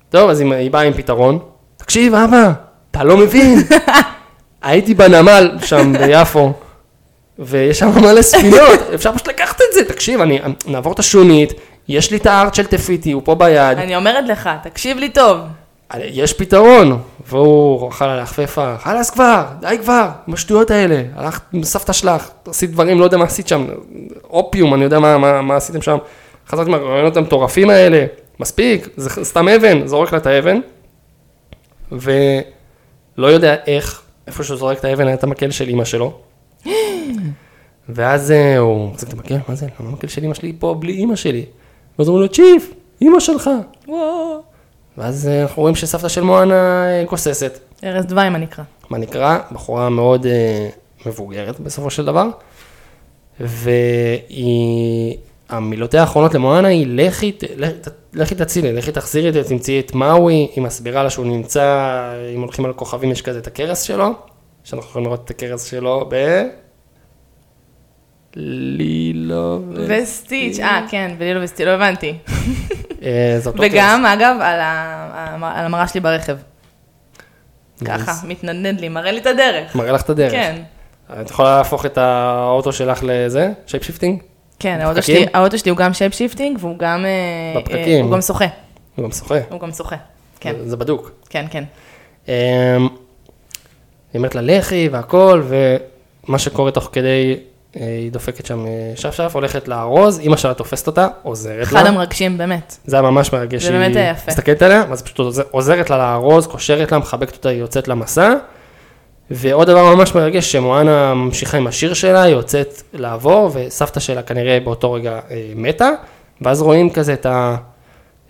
טוב, אז היא- היא באה עם פתרון. תקשיב, אבא, אתה לא מבין. [laughs] הייתי בנמל שם ביפו, ויש שם מלא ספינות, אפשר פשוט לקחת את זה. תקשיב, אני נעבור את השונית, יש לי את הארט של תפיתי, הוא פה ביד. אני אומרת לך, תקשיב לי טוב. יש פתרון, והוא אכל עליה חפפה, חלאס כבר, די כבר, עם השטויות האלה, הלכת עם סבתא שלך, עשית דברים, לא יודע מה עשית שם, אופיום, אני יודע מה, מה, מה עשיתם שם, חזרת מהרעיונות המטורפים האלה, מספיק, זה סתם אבן, זורק לה את האבן, ולא יודע איך, איפה שהוא זורק את האבן היה את המקל של אימא שלו, ואז אה, הוא מחזיק את המקל, מה זה, למה המקל של אימא שלי פה בלי אימא שלי? ואז אומרים לו, צ'יף, אימא שלך. ואז אה, אנחנו רואים שסבתא של מואנה אה, גוססת. ארז דווי, מה נקרא. מה נקרא? בחורה מאוד מבוגרת בסופו של דבר. והיא, המילותיה האחרונות למואנה היא לכי, תצילי, לכי תחזירי את זה, תמצאי את מאווי, היא מסבירה לה שהוא נמצא, אם הולכים על הכוכבים יש כזה את הקרס שלו, שאנחנו יכולים לראות את הקרס שלו ב... לילו וסטיץ', אה, כן, ולילו וסטיץ', לא הבנתי. [laughs] אה, וגם, אגב, על המראה שלי ברכב. ככה, מתנדנד לי, מראה לי את הדרך. מראה לך את הדרך. כן. את יכולה להפוך את האוטו שלך לזה, shape shifting? כן, האוטו? שלי, האוטו שלי הוא גם shape shifting, והוא גם... אה, אה, בפקקים. הוא גם שוחה. הוא גם שוחה. הוא גם שוחה. כן, זה בדוק. כן, כן. אמ, היא אומרת לה לכי והכל, ומה שקורה תוך כדי, אה, היא דופקת שם אה, שף-שף, הולכת לארוז, אימא שלה תופסת אותה, עוזרת אחד לה. המרגשים, באמת. זה היה ממש מרגש. זה באמת היה יפה. מסתכלת עליה, אז פשוט עוזר- עוזרת לה לארוז, קושרת לה, מחבקת אותה, היא יוצאת למסע. ועוד דבר ממש מרגש, שמואנה ממשיכה עם השיר שלה, היא יוצאת לעבור, וסבתא שלה כנראה באותו רגע אה, מתה, ואז רואים כזה את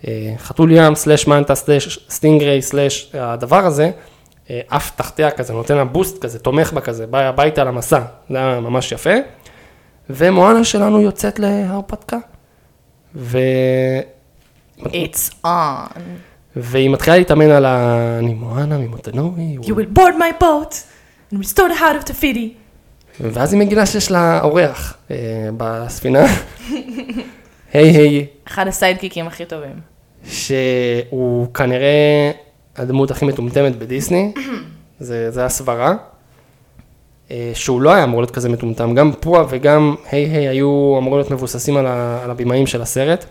החתול ים, סלאש מנטה, סלאש סטינגריי, סלאש הדבר הזה, אה, עף תחתיה כזה, נותן לה בוסט כזה, תומך בה כזה, בא הביתה למסע, זה היה ממש יפה. ומואנה שלנו יוצאת להרפתקה. ו... It's on. והיא מתחילה להתאמן על ה... אני מואנה ממוטנוי. You will board my boat and restore the heart of the city. ואז היא מגילה שיש לה אורח אה, בספינה. [laughs] היי היי, אחד הסיידקיקים הכי טובים. שהוא כנראה הדמות הכי מטומטמת בדיסני, [coughs] זה, זה הסברה. אה, שהוא לא היה אמור להיות כזה מטומטם, גם פועה וגם היי היי היו אמורים להיות מבוססים על, ה, על הבימאים של הסרט,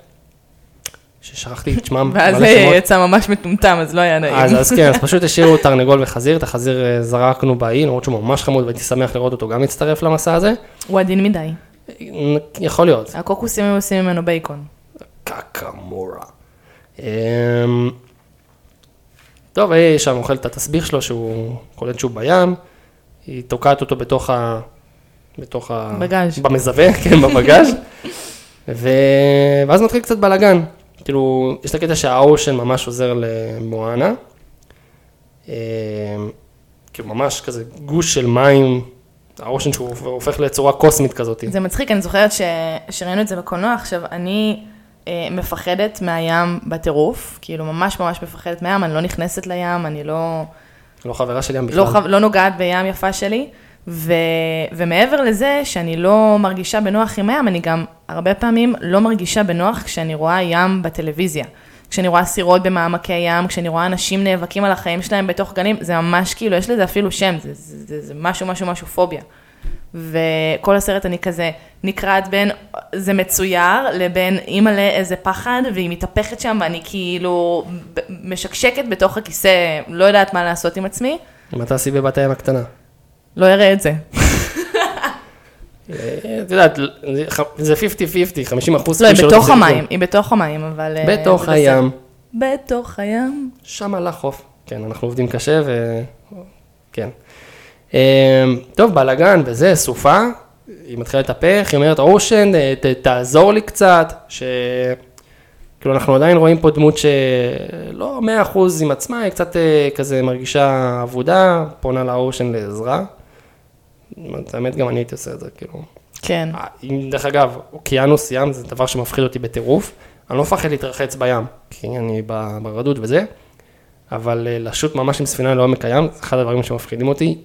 ששכחתי את שמם, [laughs] ואז זה שמות. יצא ממש מטומטם, אז לא היה נעים. אז, אז כן, אז [laughs] פשוט השאירו תרנגול וחזיר, את החזיר אה, זרקנו באי, למרות שהוא ממש חמוד והייתי שמח לראות אותו גם להצטרף למסע הזה. הוא עדין מדי. יכול להיות. הקוקוסים היו עושים ממנו בייקון. קקמורה. טוב, היא שם אוכלת את התסביך שלו שהוא קולט שהוא בים, היא תוקעת אותו בתוך ה... בתוך ה... בגאז'. במזווה, [laughs] כן, בבגאז'. ו... ואז מתחיל קצת בלאגן. כאילו, יש את הקטע שהאושן ממש עוזר למואנה. אמ, כאילו, ממש כזה גוש של מים, האושן שהוא הופך לצורה קוסמית כזאת. זה מצחיק, אני זוכרת ש... שראינו את זה בקולנוע, עכשיו, אני אה, מפחדת מהים בטירוף, כאילו ממש ממש מפחדת מהים, אני לא נכנסת לים, אני לא, לא חברה שלי ים בכלל. לא, חו- לא נוגעת בים יפה שלי, ו... ומעבר לזה שאני לא מרגישה בנוח עם הים, אני גם הרבה פעמים לא מרגישה בנוח כשאני רואה ים בטלוויזיה. כשאני רואה סירות במעמקי ים, כשאני רואה אנשים נאבקים על החיים שלהם בתוך גנים, זה ממש כאילו, יש לזה אפילו שם, זה, זה, זה, זה משהו, משהו, משהו פוביה. וכל הסרט אני כזה נקרעת בין זה מצויר לבין אימא'לה איזה פחד והיא מתהפכת שם ואני כאילו משקשקת בתוך הכיסא, לא יודעת מה לעשות עם עצמי, מה תעשי בבת הים הקטנה? לא אראה את זה. אה, את יודעת, זה ח- זה 50-50, 50 אחוז. לא, היא בתוך המים, היא בתוך המים, אבל... אה, בתוך הים. בתוך הים. שם על החוף. כן, אנחנו עובדים קשה ו... כן. אה, טוב, בלאגן וזה, סופה, היא מתחילה להתהפך, היא אומרת, אושן, אה, ת- תעזור לי קצת, ש... כאילו, אנחנו עדיין רואים פה דמות שלא 100% עם עצמה, היא קצת אה, כזה מרגישה אבודה, פונה לאושן לעזרה. האמת, גם אני הייתי עושה את זה, כאילו. כן. אה, דרך אגב, אוקיינוס ים זה דבר שמפחיד אותי בטירוף. אני לא מפחד להתרחץ בים, כי אני ברדוד וזה, אבל לשוט ממש עם ספינה לעומק הים, זה אחד הדברים שמפחידים אותי.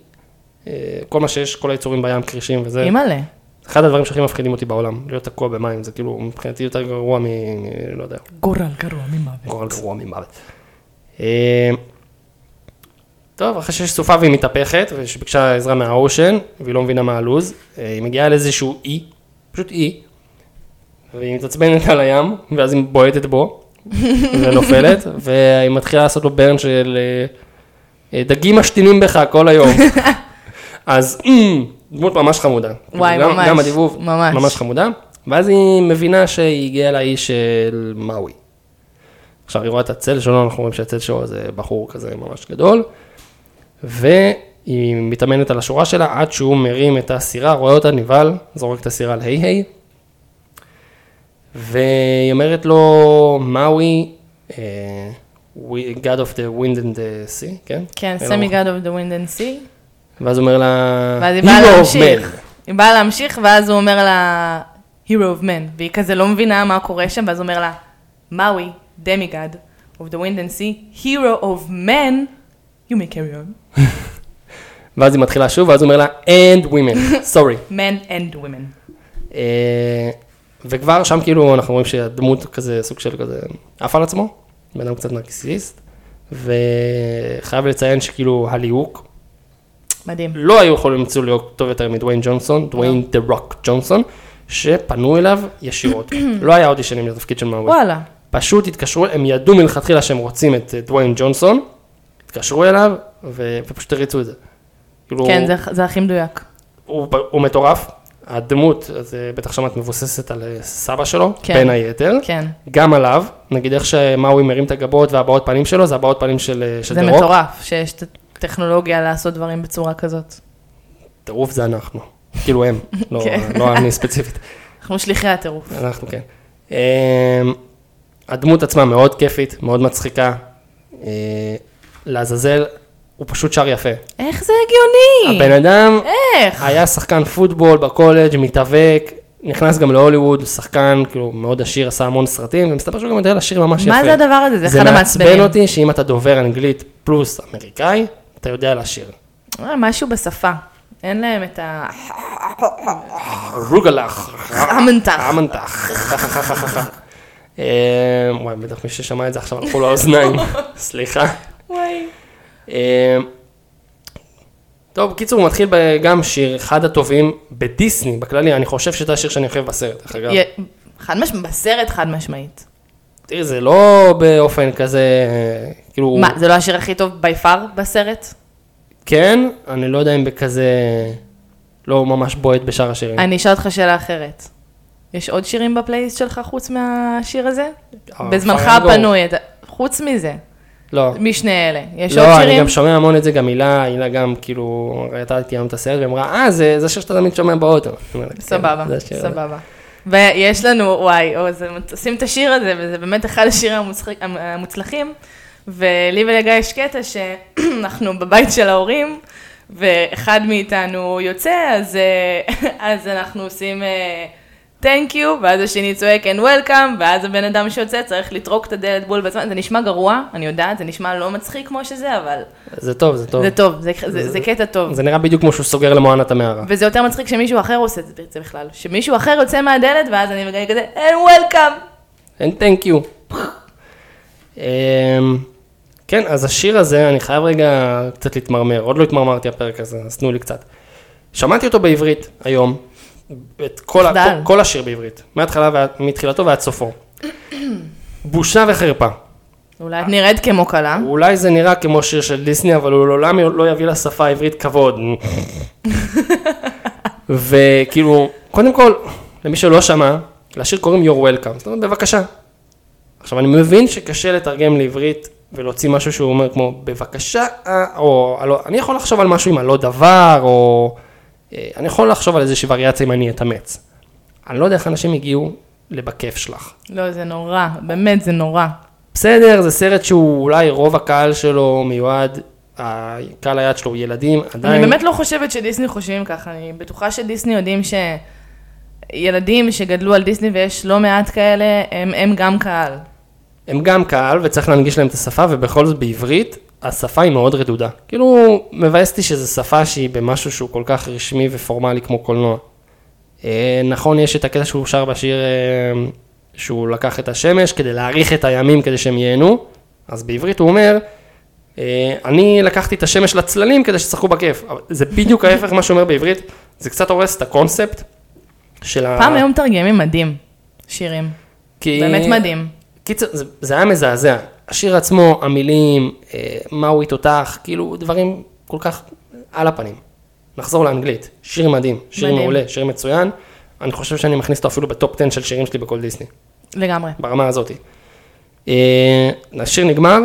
אה, כל מה שיש, כל היצורים בים, כרישים וזה, אימא'לה. אחד הדברים שהכי מפחידים אותי בעולם, להיות תקוע במים, זה כאילו מבחינתי יותר גרוע מ... לא יודע, גורל גרוע ממוות. גורל גרוע ממוות. אה, טוב, אחרי שיש סופה והיא מתהפכת, ושביקשה עזרה מהאושן, והיא לא מבינה מה הלו"ז, אה, היא מגיעה לאיזשהו אי, פשוט אי, והיא מתעצבנת על הים, ואז היא בועטת בו, [laughs] ונופלת, והיא מתחילה לעשות לו ברן של דגים משתינים בך כל היום. [laughs] אז [clears throat] דמות ממש חמודה. וואי, גם, ממש, גם הדיבוב, ממש. ממש חמודה. ואז היא מבינה שהיא הגיעה לאי של מאווי. עכשיו היא רואה את הצל שלו, אנחנו רואים שהצל שלו זה בחור כזה ממש גדול, והיא מתאמנת על השורה שלה עד שהוא מרים את הסירה, רואה אותה נבהל, זורק את הסירה להי היי, והיא אומרת לו, מאווי, we- God of the wind and the sea, כן? כן, סמי God of the wind and sea. ואז אומר לה, ואז היא "Hero באה of להמשיך. men." היא באה להמשיך, ואז הוא אומר לה, Hero of men. והיא כזה לא מבינה מה קורה שם, ואז הוא אומר לה, מאווי, demigod of the wind and sea, hero of men, you may carry on. [laughs] ואז היא מתחילה שוב, ואז הוא אומר לה, and women, [laughs] sorry. men and women. אה, וכבר שם כאילו אנחנו רואים שהדמות כזה, סוג של כזה, עף על עצמו, בן אדם קצת נרקיסיסט, וחייב לציין שכאילו הליהוק, מדהים. לא היו יכולים למצוא ליהוק טוב יותר מדוויין ג'ונסון, דוויין דה רוק ג'ונסון, שפנו אליו ישירות. [clears throat] לא היה אודישנים לתפקיד של מאווי. וואלה. פשוט התקשרו, הם ידעו מלכתחילה שהם רוצים את אה, דוויין ג'ונסון, התקשרו אליו, ו- ופשוט הריצו את זה. כאילו, כן, זה- זה הכי מדויק. הוא, הוא מטורף, הדמות, אז אה, בטח שמעת מבוססת על אה, סבא שלו, כן. בין היתר, כן. גם עליו, נגיד איך שמאוי מרים את הגבות והבעות פנים שלו, זה הבעות פנים של, של זה דה רוק. מטורף שיש את הטכנולוגיה לעשות דברים בצורה כזאת. טירוף זה אנחנו, כאילו הם, [laughs] לא, כן. לא אני ספציפית, אנחנו שליחי הטירוף. אנחנו כן. אה, הדמות עצמה מאוד כיפית, מאוד מצחיקה, אה, לעזאזל, הוא פשוט שר יפה. איך זה הגיוני? הבן אדם איך? היה שחקן פוטבול בקולג', מתאבק, נכנס גם להוליווד, הוא שחקן כאילו מאוד עשיר, עשה המון סרטים, ומסתבר שהוא גם יודע לשיר ממש יפה. מה זה הדבר הזה? זה זה אחד מעצבן המעצבנים. אותי שאם אתה דובר אנגלית פלוס אמריקאי, אתה יודע לשיר. אה, משהו בשפה. אין להם את ה... רוגלח. המנטח. המנטח. [laughs] אה, וואי, בטח מי ששמע את זה עכשיו הלכו לאוזניים, [laughs] סליחה. וואי. אה, טוב, בקיצור, הוא מתחיל גם שיר, אחד הטובים בדיסני, בכללי, אני חושב שזה השיר שאני אוהב בסרט, דרך אגב. חד משמעית, בסרט חד משמעית. תראי, זה לא באופן כזה, כאילו, מה, זה לא השיר הכי טוב בי פאר בסרט? כן, אני לא יודע אם בכזה, לא ממש בועט בשאר השירים. אני אשאל אותך שאלה אחרת. יש עוד שירים בפלייליסט שלך חוץ מהשיר הזה? אה, בזמנך. הפנוי, חוץ מזה, לא. משני אלה. יש עוד לא, אני שירים? גם שומע המון את זה, גם הילה, הילה גם כאילו, ראתה איתי היום את הסרט, והיא אמרה, אה, זה זה שיר שאתה תמיד שומע באוטו. "כן, סבבה, זה השיר הזה." סבבה. ויש לנו, וואי, או, זה, עושים את השיר הזה, וזה באמת אחד השירים המוצלח- המוצלחים, ולי ולגיא יש קטע שאנחנו [clears throat] בבית של ההורים, ואחד מאיתנו יוצא, אז, אה, [laughs] אז אנחנו עושים thank you, ואז השני צועק and welcome, ואז הבן אדם שיוצא צריך לטרוק את הדלת בול בזמן, זה נשמע גרוע, אני יודעת, זה נשמע לא מצחיק כמו שזה, אבל זה טוב, זה טוב. זה טוב, זה, זה, זה קטע טוב. זה נראה בדיוק כמו שהוא סוגר למואנת המערה. וזה יותר מצחיק שמישהו אחר עושה את זה בכלל. שמישהו אחר יוצא מהדלת, ואז אני מגלה כזה, and welcome. And thank you. אמ, כן, אז השיר הזה, אני חייב רגע קצת להתמרמר, עוד לא התמרמרתי הפרק הזה, אז תנו לי קצת. שמעתי אותו בעברית היום, את כל. כל, כל השיר בעברית, מההתחלה, ועד- מתחילתו ועד סופו. [clears throat] בושה וחרפה. אולי את נראית כמו כלה. אולי זה נראה כמו שיר של דיסני, אבל הוא לעולם לא יביא לשפה העברית כבוד. [laughs] וכאילו, קודם כל, למי שלא שמע, לשיר קוראים Your Welcome, זאת אומרת, בבקשה. עכשיו, אני מבין שקשה לתרגם לעברית ולהוציא משהו שהוא אומר כמו, בבקשה, אה", או, אני יכול לחשוב על משהו עם הלא דבר, או אני יכול לחשוב על איזושהי וריאציה אם אני אתאמץ. אני לא יודע איך אנשים הגיעו לבכיף שלך. לא, זה נורא, באמת זה נורא. בסדר, זה סרט שהוא אולי רוב הקהל שלו מיועד, הקהל היעד שלו הוא ילדים, עדיין. אני באמת לא חושבת שדיסני חושבים ככה, אני בטוחה שדיסני יודעים שילדים שגדלו על דיסני ויש לא מעט כאלה, הם, הם גם קהל. הם גם קהל וצריך להנגיש להם את השפה, ובכל זאת בעברית, השפה היא מאוד רדודה. כאילו, מבאס אותי שזו שפה שהיא במשהו שהוא כל כך רשמי ופורמלי כמו קולנוע. אה, נכון, יש את הקטע שהוא שר בשיר אה, שהוא לקח את השמש כדי להאריך את הימים כדי שהם ייהנו, אז בעברית הוא אומר, אה, אני לקחתי את השמש לצללים כדי שתשחקו בכיף. זה בדיוק ההפך ממה שהוא אומר בעברית, זה קצת הורס את הקונספט של ה... פעם היו מתרגמים מדהים, שירים. כי... באמת מדהים. קיצר, זה, זה היה מזעזע. השיר עצמו, המילים, אה, מהו תותח, כאילו דברים כל כך על הפנים. נחזור לאנגלית, שיר מדהים, שיר מדהים. מעולה, שיר מצוין. אני חושב שאני מכניס אותו אפילו בטופ 10 של שירים שלי בכל דיסני, לגמרי. ברמה הזאת. אה, השיר נגמר,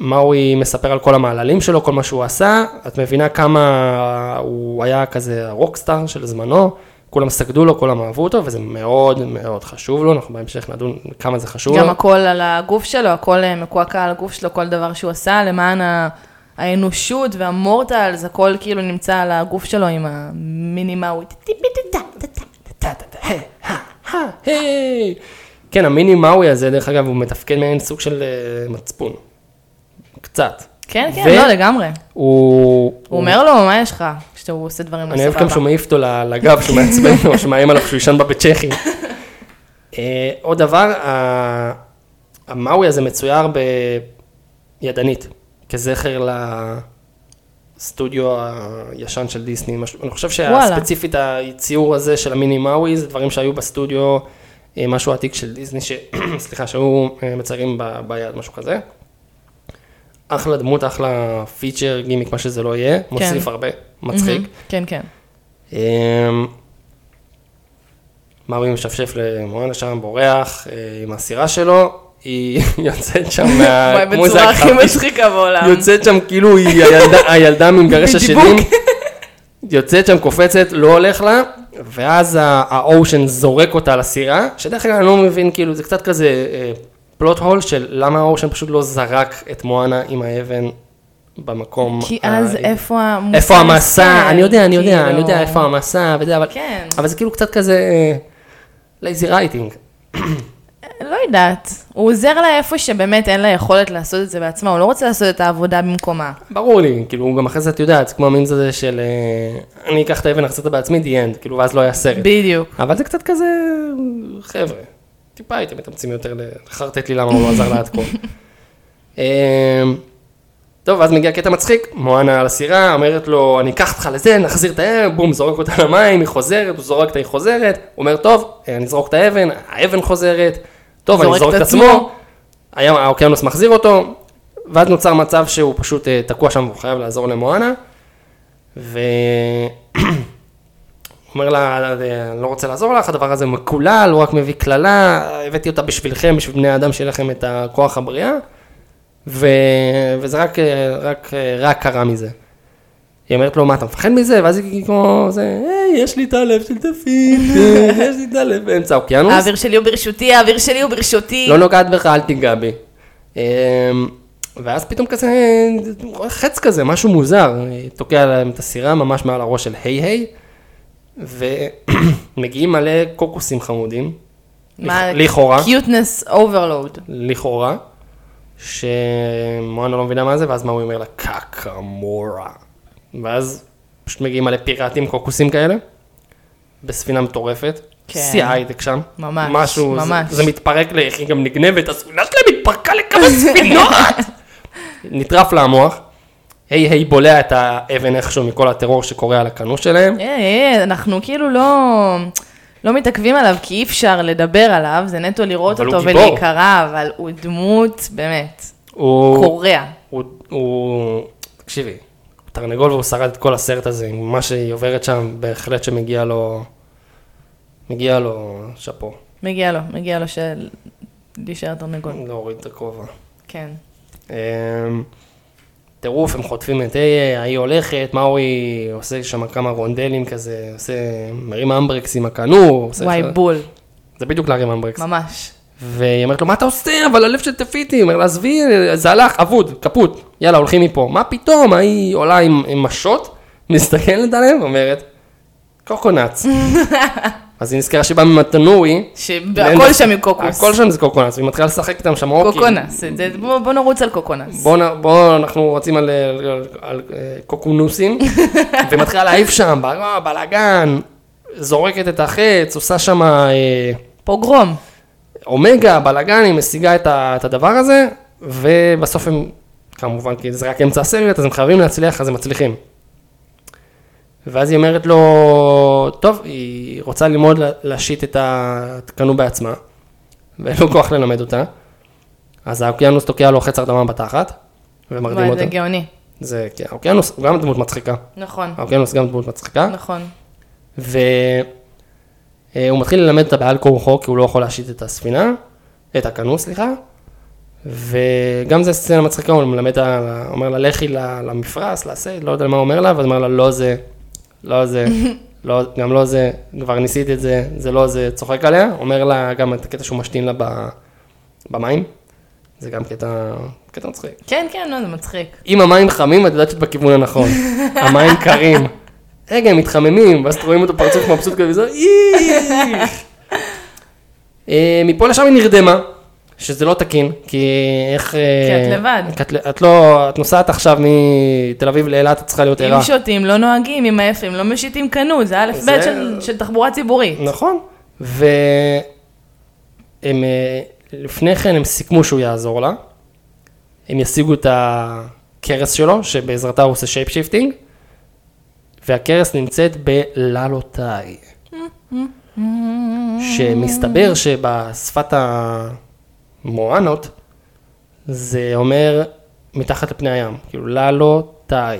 מאוי מספר על כל המעללים שלו, כל מה שהוא עשה, את מבינה כמה הוא היה כזה הרוקסטאר של זמנו, כולם סגדו לו, כולם אהבו אותו, וזה מאוד מאוד חשוב לו, אנחנו בהמשך נדון כמה זה חשוב לו. גם הכל על הגוף שלו, הכל אה, מקועקע על הגוף שלו, כל דבר שהוא עשה למען ה- האנושות והמורטלס, הכל כאילו נמצא על הגוף שלו עם המינימאווי. כן, המיני מאוי הזה, דרך אגב, הוא מתפקד מעין סוג של אה, מצפון. קצת. כן, כן, ו- לא, לגמרי. הוא... הוא אומר לו, מה יש לך? כשהוא עושה דברים לא אני אוהב גם שהוא. מעיף אותו לגב, שהוא מעצבן לו, שמאיים עליו שהוא ישן בה בצ'כי. אה, עוד דבר, ה- המאוי הזה מצויר בידנית, כזכר לסטודיו הישן של דיסני. אני חושב. שהספציפית הציור הזה של המיני מאוי, זה דברים שהיו בסטודיו, אה, משהו עתיק של דיסני, ש... [clears throat] סליחה, שהיו אה, מציירים ביד, משהו כזה. אחלה דמות, אחלה פיצ'ר, גימיק, מה שזה לא יהיה, מוסיף הרבה, מצחיק. מהמם. כן, כן. אמ, מאווי משפשף למואנה שם, בורח אה, עם הסירה שלו, היא [laughs] יוצאת שם מה... וואי, בצורה הכי מצחיקה בעולם. יוצאת שם כאילו היא הילדה, הילדה ממגרש. השדים, יוצאת שם, קופצת, לא הולך לה, ואז ה ocean זורק אותה לסירה, שדרך אגב אני לא מבין, כאילו זה קצת כזה plot hole של למה ה ocean פשוט לא זרק את מואנה עם האבן במקום. כי ה- אז איפה המוסר? איפה המסע, אני יודע, אני יודע, אני כאילו- יודע איפה המסע וזה, אבל, כן. אבל זה כאילו קצת כזה lazy writing. לא יודעת. הוא עוזר לה איפה שבאמת אין לה יכולת לעשות את זה בעצמה, הוא לא רוצה לעשות את העבודה במקומה. ברור לי, כאילו גם אחרי זה את יודעת, זה כמו המינץ הזה של אה, אני אקח את האבן, אחזיר אותה בעצמי, the end, כאילו ואז לא היה סרט. בדיוק. אבל זה קצת כזה, חבר'ה, טיפה הייתם מתאמצים יותר לחרטט לי למה הוא לא עזר לה עד כה. [laughs] אמ, טוב, אז מגיע קטע מצחיק, מואנה על הסירה, אומרת לו, אני אקח אותך לזה, נחזיר את האבן, בום, זורק אותה למים, היא חוזרת, הוא זורק אותה, היא חוזרת, הוא אומר, טוב, אני אזרוק את האבן, האבן חוזרת, טוב, אני אזרוק את עצמו. הים- האוקיינוס מחזיר אותו, ואז נוצר מצב שהוא פשוט אה, תקוע שם והוא חייב לעזור למואנה, ו... [clears throat] אומר לה, אני לא רוצה לעזור לך, הדבר הזה מקולל, הוא רק מביא קללה, הבאתי אותה בשבילכם, בשביל בני אדם שיהיה לכם את הכוח הבריאה, ו... וזה רק, רק, רק קרה מזה. היא אומרת לו, מה, אתה מפחד מזה? ואז היא כמו, זה, היי, יש לי את הלב של דפית, [laughs] יש לי את הלב באמצע האוקיינוס. האוויר שלי הוא ברשותי, האוויר שלי הוא ברשותי. לא נוגעת בך, אל תיגע בי. אמ, ואז פתאום כזה, חץ כזה, משהו מוזר, תוקע להם את הסירה ממש מעל הראש של היי היי, ומגיעים מלא קוקוסים חמודים, מה? לכאורה, cuteness overload. לכאורה, שמואנה לא מבינה מה זה, ואז מה הוא אומר לה? קקמורה. ואז פשוט מגיעים מלא פיראטים קוקוסים כאלה, בספינה מטורפת. כן. שיא ההייטק שם. ממש, משהו, ממש. זה, זה מתפרק ל... היא גם נגנבת, הספינה שלהם התפרקה לכמה ספינות! [laughs] נטרף לה המוח. היי היי בולע את האבן איכשהו מכל הטרור שקורה על הקנו שלהם. אה, אה, אנחנו כאילו לא... לא מתעכבים עליו כי אי אפשר לדבר עליו, זה נטו לראות אותו. ולהיקרא, אבל הוא דמות, באמת, הוא... קורע. הוא, הוא, תקשיבי, הוא תרנגול והוא שרד את כל הסרט הזה, עם מה שהיא עוברת שם, בהחלט שמגיע לו, מגיע לו שאפו, מגיע לו, מגיע לו של... להישאר תרנגול. להוריד את הכובע. כן. אמ, טירוף, הם חוטפים את איי, ההיא הולכת, מאורי עושה שם כמה רונדלים כזה, עושה, מרים אמברקס עם עושה וואי, לך- בול, זה בדיוק להרים אמברקס. ממש. והיא אומרת לו, מה אתה עושה? אבל הלב של תפיתי. אומר לה, עזבי, זה הלך, אבוד, קפוט, יאללה, הולכים מפה. מה פתאום? ההיא עולה עם, עם משות, מסתכלת עליהם, אומרת, קוקונץ. [laughs] אז היא נזכרה שבאה ממתנורי. שהכל שם עם קוקוס. הכל שם זה קוקונס, והיא מתחילה לשחק איתם שם אוקיי. קוקונס, בוא בוא נרוץ על קוקונס. בוא, אנחנו רצים על, על, על, אה, קוקונוסים, [laughs] ומתחילה [laughs] להעיף שם, ב- בלאגן, זורקת את החץ, עושה שם אה, פוגרום. אומגה, בלאגן, היא משיגה את, ה, את הדבר הזה, ובסוף הם, כמובן, כי זה רק אמצע הסרט, אז הם חייבים להצליח, אז הם מצליחים. ואז היא אומרת לו, טוב, היא רוצה ללמוד לה- להשית את התקנו בעצמה, ואין לו כוח ללמד אותה, אז האוקיינוס תוקע לו חץ הרדמה בתחת, ומרדים וואי, אותו. זה גאוני. זה, כן, האוקיינוס הוא גם דמות מצחיקה. נכון, האוקיינוס גם דמות מצחיקה. נכון. והוא מתחיל ללמד אותה בעל כורחו, כי הוא לא יכול להשית את הספינה, את הכנוס, סליחה. וגם זה סצנה מצחיקה, הוא מלמד, אותה- אומר לה, לכי למפרש, לעשה, לא יודע מה הוא אומר לה, ואז אומר לה, לא זה, לא זה, לא, גם לא זה, כבר ניסית את זה, זה לא זה, צוחק עליה, אומר לה גם את הקטע שהוא משתין לה ב- במים, זה גם קטע, קטע מצחיק. כן, כן, לא, זה מצחיק. אם המים חמים, את יודעת שאת בכיוון הנכון. המים קרים. רגע, הם מתחממים, ואז אתם רואים אותו פרצוף מבסוט כזה. [laughs] אה, מפה לשם היא נרדמה, שזה לא תקין, כי איך... אה, כי את לבד. כי את, את לא, את נוסעת עכשיו מתל אביב לאילת, את צריכה להיות ערה. אם שותים, לא נוהגים, אם עייפים, לא משיטים קנו, זה א' ב' זה- של- של תחבורה ציבורית. נכון. והם, אה, לפני כן הם סיכמו שהוא יעזור לה. הם ישיגו את הקרס שלו, שבעזרתה הוא עושה shape shifting, והקרס נמצאת בללותאי. שמסתבר שבשפת המואנות, זה אומר מתחת לפני הים, כאילו ללותאי,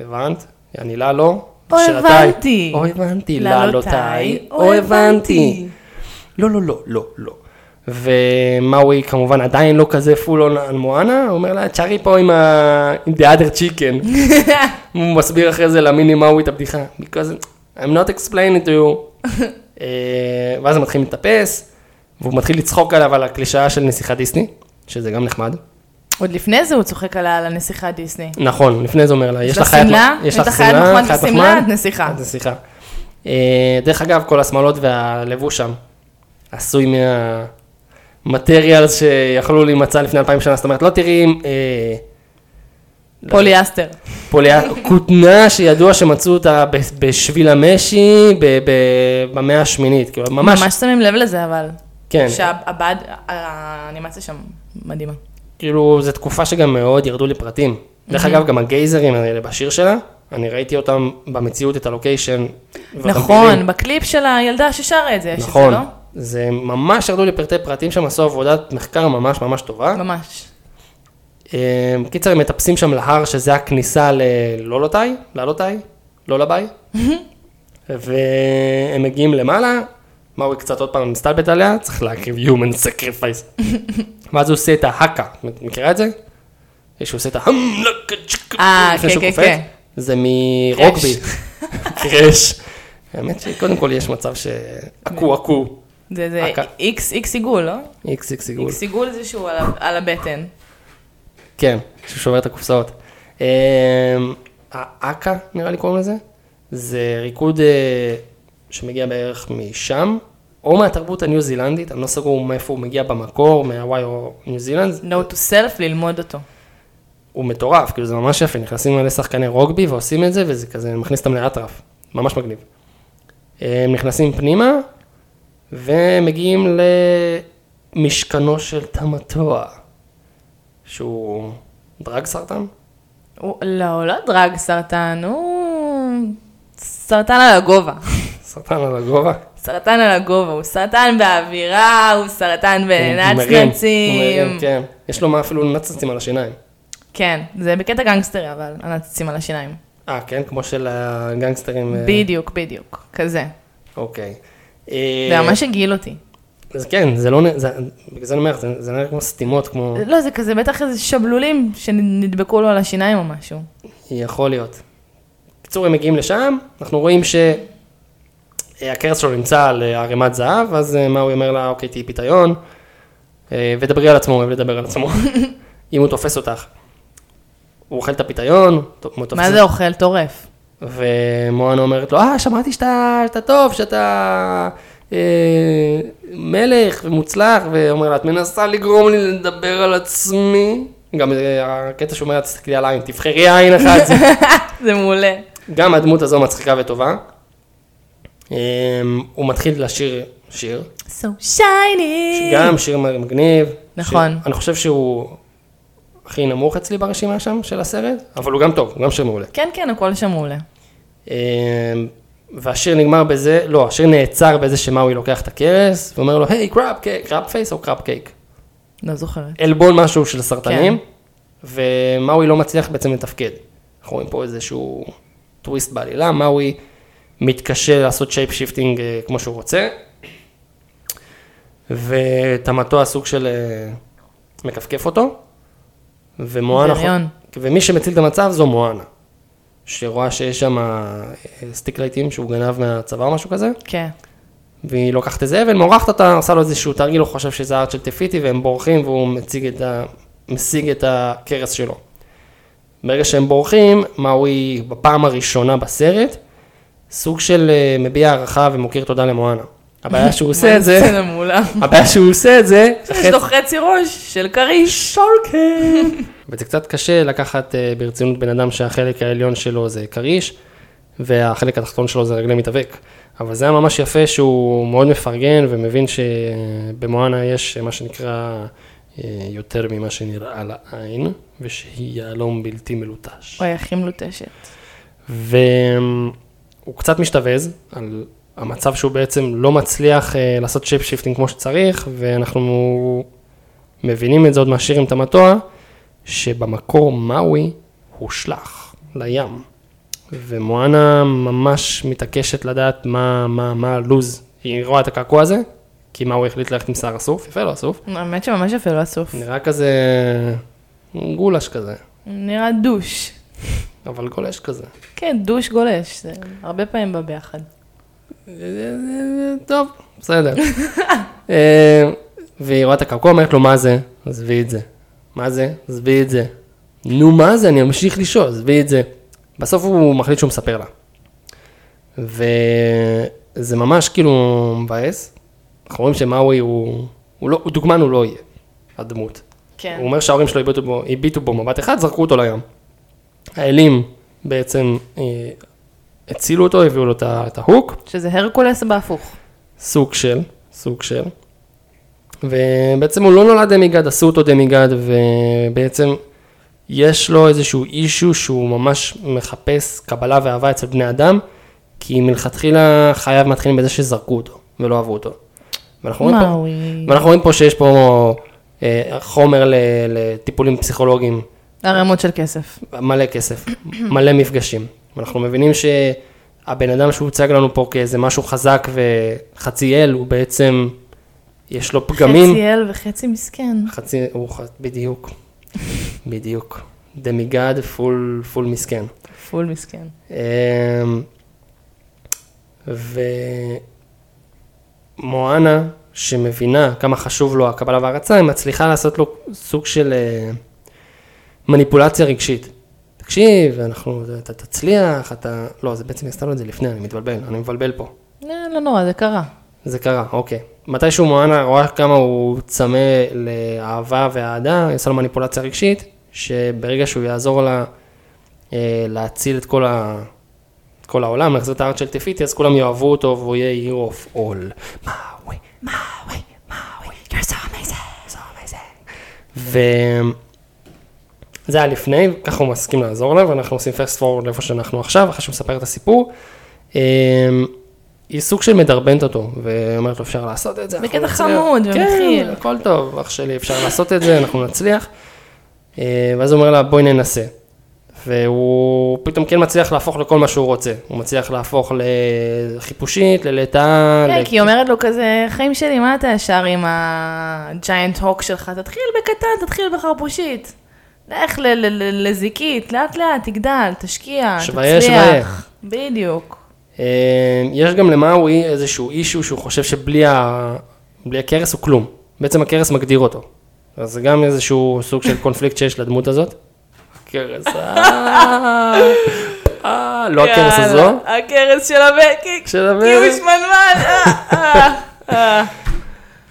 הבנת? אני ללו, או של התאי. הבנתי. או הבנתי, ללותאי, ללותאי, או או הבנתי. לא, לא, לא, לא, לא. ומאווי כמובן עדיין לא כזה פול און על מואנה, הוא אומר לה, תשארי פה עם ה... עם the other chicken. [laughs] הוא מסביר אחרי זה למיני מאווי את הבדיחה, because I'm not explaining to you. [laughs] אה, ואז הם מתחילים לטפס, והוא מתחיל לצחוק עליו על הקלישאה של נסיכה דיסני, שזה גם נחמד. עוד לפני זה הוא צוחק עליה על הנסיכה דיסני. נכון, לפני זה אומר לה, יש לך חיית שמלה? יש לך חיית שמלה, מחמד, חיית מחמד? את נסיכה. את נסיכה. אה, דרך אגב, כל השמלות והלבוש שם עשוי מה materials שיכלו להימצא לפני אלפיים שנה, זאת אומרת, לא תראי אה, פוליאסטר. פוליה, כותנה שידוע שמצאו אותה בשביל המשי במאה השמינית, כאילו ממש, ממש שמים לב לזה, אבל. כן, שהבד, האנימציה שם מדהימה. כאילו זו תקופה שגם מאוד ירדו לפרטים. דרך אגב, גם הגייזרים האלה בשיר שלה, אני ראיתי אותם במציאות, את הלוקיישן. נכון, בקליפ של הילדה ששרה את זה, יש את זה, נכון, לא? זה ממש ירדו לפרטי פרטים שם, עשו עבודת מחקר ממש ממש טובה. ממש. אה, קיצר, הם מטפסים שם להר, שזה הכניסה ללולותאי, ללותאי, לא לביי. והם מגיעים למעלה, מאוי קצת עוד פעם מסתלבט עליה, צריך להקריב human sacrifice. [laughs] ואז הוא עושה את ההאקה, את מכירה את זה? שהוא עושה את צ'קה, אה, כן, כן. כן. זה מרוגבי. קרש. [laughs] האמת שקודם כל יש מצב שעקו עקו, זה זה אקה. איקס איקס עיגול, לא? איקס איקס עיגול. איקס עיגול זה שהוא על הבטן. כן, שהוא שובר את הקופסאות. אמ, האקה, נראה לי קוראים לזה, זה ריקוד אה, שמגיע בערך משם, או מהתרבות הניו זילנדית, אני לא סגור מאיפה הוא מגיע במקור, מהוואי או ניו זילנד, No to self, ללמוד אותו. הוא מטורף, כאילו זה ממש יפה, נכנסים מלא שחקני רוגבי ועושים את זה, וזה כזה מכניס אותם לאטרף, ממש מגניב. הם נכנסים פנימה, ומגיעים למשכנו של תמתוע, שהוא דרג סרטן. הוא- לא, לא דרג סרטן, הוא סרטן על הגובה. סרטן על הגובה. סרטן על הגובה, הוא סרטן באווירה, הוא סרטן בנצנצים. כן. יש לו מה אפילו נצצים על השיניים. כן, זה בקטע גנגסטרי, אבל הנציצים על השיניים. אה, כן? כמו של הגנגסטרים. אה, בדיוק, בדיוק, כזה. אוקיי. זה ממש הגעיל אותי. אז כן, זה לא, זה- בגלל זה אני אומר, זה זה נראה כמו סתימות, כמו, לא, זה כזה בטח איזה שבלולים שנדבקו לו על השיניים או משהו. יכול להיות. בקיצור, הם מגיעים לשם, אנחנו רואים שהכרס שלו נמצא על אה, ערימת זהב, אז אה, מה הוא אומר לה, אוקיי, תהיי פיתיון, אה, ודברי על עצמו, הוא אוהב לדבר על עצמו, [laughs] אם הוא תופס אותך. הוא אוכל את הפיתיון, הוא תופס מה זה אוכל? טורף. ומואנה אומרת לו, אה, שמעתי שאתה, שאתה טוב, שאתה אה, מלך ומוצלח, ואומר לה, את מנסה לגרום לי לדבר על עצמי. גם אה, הקטע שהוא אומר לה, תסתכלי על עין, תבחרי עין אחת. זה [laughs] מעולה. גם הדמות הזו מצחיקה וטובה. אה, הוא מתחיל לשיר שיר, So shiny. גם שיר מגניב. נכון. ש- אני חושב שהוא הכי נמוך אצלי ברשימה שם של הסרט, אבל הוא גם טוב, הוא גם שיר מעולה. כן, כן, הכל שם מעולה. אה, והשיר נגמר בזה, לא, השיר נעצר בזה שמאוי לוקח את הקרס, ואומר לו, היי, crab cake, crab face או crab cake? לא זוכרת. עלבון משהו של סרטנים, כן. ומאוי לא מצליח בעצם לתפקד. אנחנו רואים פה איזשהו טוויסט בעלילה, מאוי מתקשה לעשות shape shifting אה, כמו שהוא רוצה, ותמתו הסוג של אה, מכפכף אותו, ומואנה, בריון. ומי שמציל את המצב זו מואנה, שרואה שיש שם אה, סטיק לייטים שהוא גנב מהצבא או משהו כזה, כן. והיא לוקחת איזה אבן, מורחת אותה, עושה לו איזשהו תרגיל, הוא חושב שזה הארט של טפיטי, והם בורחים, והוא מציג את ה... משיג את הכרס שלו. ברגע שהם בורחים, מאוי בפעם הראשונה בסרט, סוג של אה, מביע הערכה ומוקיר תודה למואנה. [laughs] הבעיה שהוא עושה את זה. הבעיה שהוא עושה את זה, יש לו חצי ראש של כריש. שורקן. [laughs] וזה קצת קשה לקחת אה, ברצינות בן אדם שהחלק העליון שלו זה כריש, והחלק התחתון שלו זה רגלי מתאבק. אבל זה היה ממש יפה שהוא מאוד מפרגן ומבין שבמואנה יש מה שנקרא אה, יותר ממה שנראה לעין, ושהיא יהלום בלתי מלוטש. וואי, הכי מלוטשת. והוא קצת משתבז על המצב שהוא בעצם לא מצליח אה, לעשות shape shifting כמו שצריך, ואנחנו מבינים את זה עוד מהשיר עם טמטואה, שבמקור מאוי הושלך לים. ומואנה ממש מתעקשת לדעת מה, מה, מה הלוז. היא רואה את הקעקוע הזה, כי מאוי החליט ללכת עם שיער אסוף, יפה לו אסוף. האמת שממש יפה לו אסוף. נראה כזה גולש כזה, נראה דוש. אבל גולש כזה. כן, דוש גולש, זה הרבה פעמים בא ביחד. טוב, בסדר. [laughs] אה, והיא רואה את הקעקוע, אומרת לו, מה זה? עזבי את זה. מה זה? עזבי את זה. נו, מה זה? אני אמשיך לשאול, עזבי את זה. בסוף הוא מחליט שהוא מספר לה. וזה ממש כאילו מבאס. אנחנו רואים שמאווי הוא, הוא, לא, הוא דוגמן הוא לא יהיה, הדמות. כן. הוא אומר שההורים שלו הביטו בו, הביטו בו מבט אחד, זרקו אותו לים. האלים בעצם אה, הצילו אותו, הביאו לו את את ההוק, שזה הרקולס בהפוך. סוג של, סוג של. ובעצם הוא לא נולד דמיגד, עשו אותו דמיגד, ובעצם יש לו איזשהו אישו שהוא ממש מחפש קבלה ואהבה אצל בני אדם, כי מלכתחילה חייו מתחילים בזה שזרקו אותו, ולא אהבו אותו. ואנחנו רואים פה. ואנחנו רואים פה שיש פה אה, חומר לטיפולים פסיכולוגיים, ערימות של כסף. מלא כסף, מלא מפגשים. אנחנו מבינים שהבן אדם שהוצג לנו פה כאיזה משהו חזק וחצי אל, הוא בעצם, יש לו פגמים. חצי אל וחצי מסכן. חצי, הוא ח... בדיוק, בדיוק. demigod full, full מסכן. full מסכן. אמ, ומואנה, שמבינה כמה חשוב לו הקבלה והרצה, היא מצליחה לעשות לו סוג של אה, מניפולציה רגשית. תקשיב, אנחנו, אתה תצליח, אתה... לא, זה בעצם עשתה לו את זה לפני, אני מתבלבל, אני מבלבל פה. לא, לא נורא, זה קרה. זה קרה, אוקיי. מתישהו מואנה רואה כמה הוא צמא לאהבה ואהדה, היא עושה לו מניפולציה רגשית, שברגע שהוא יעזור לה אה, להציל את כל, ה... כל העולם, להחזיר את הארץ של טפיטי, אז כולם יאהבו אותו והוא יהיה hero of all. מאווי, מאווי, מאווי, you're so amazing, so amazing. וזה היה לפני, ככה הוא מסכים לעזור לה, ואנחנו עושים fast forward לאיפה שאנחנו עכשיו, אחרי שהוא מספר את הסיפור. אה, היא סוג של מדרבנת אותו, ואומרת לו אפשר לעשות את זה. בקטע נצליח." חמוד ומכיל. כן, הכל טוב, אח שלי, אפשר לעשות את זה, אנחנו נצליח. אה, ואז הוא אומר לה, בואי ננסה. והוא פתאום כן מצליח להפוך לכל מה שהוא רוצה. הוא מצליח להפוך לחיפושית, ללטאה. כן, כי היא אומרת לו כזה, חיים שלי, מה אתה ישר עם הג'יינט הוק שלך? תתחיל בקטן, תתחיל בחרפושית. לך לזיקית, לאט לאט, תגדל, תשקיע, שוויה, תצליח. שוויה. בדיוק. אה, יש גם למאווי איזשהו אישו שהוא חושב שבלי ה... בלי הכרס הוא כלום. בעצם הכרס מגדיר אותו. אז זה גם איזשהו סוג של קונפליקט שיש לדמות הזאת. הכרס, אה. אה, לא הכרס הזו. יאללה, הכרס של הבקי. של הבקי. כי הוא שמנמן. אה, אה,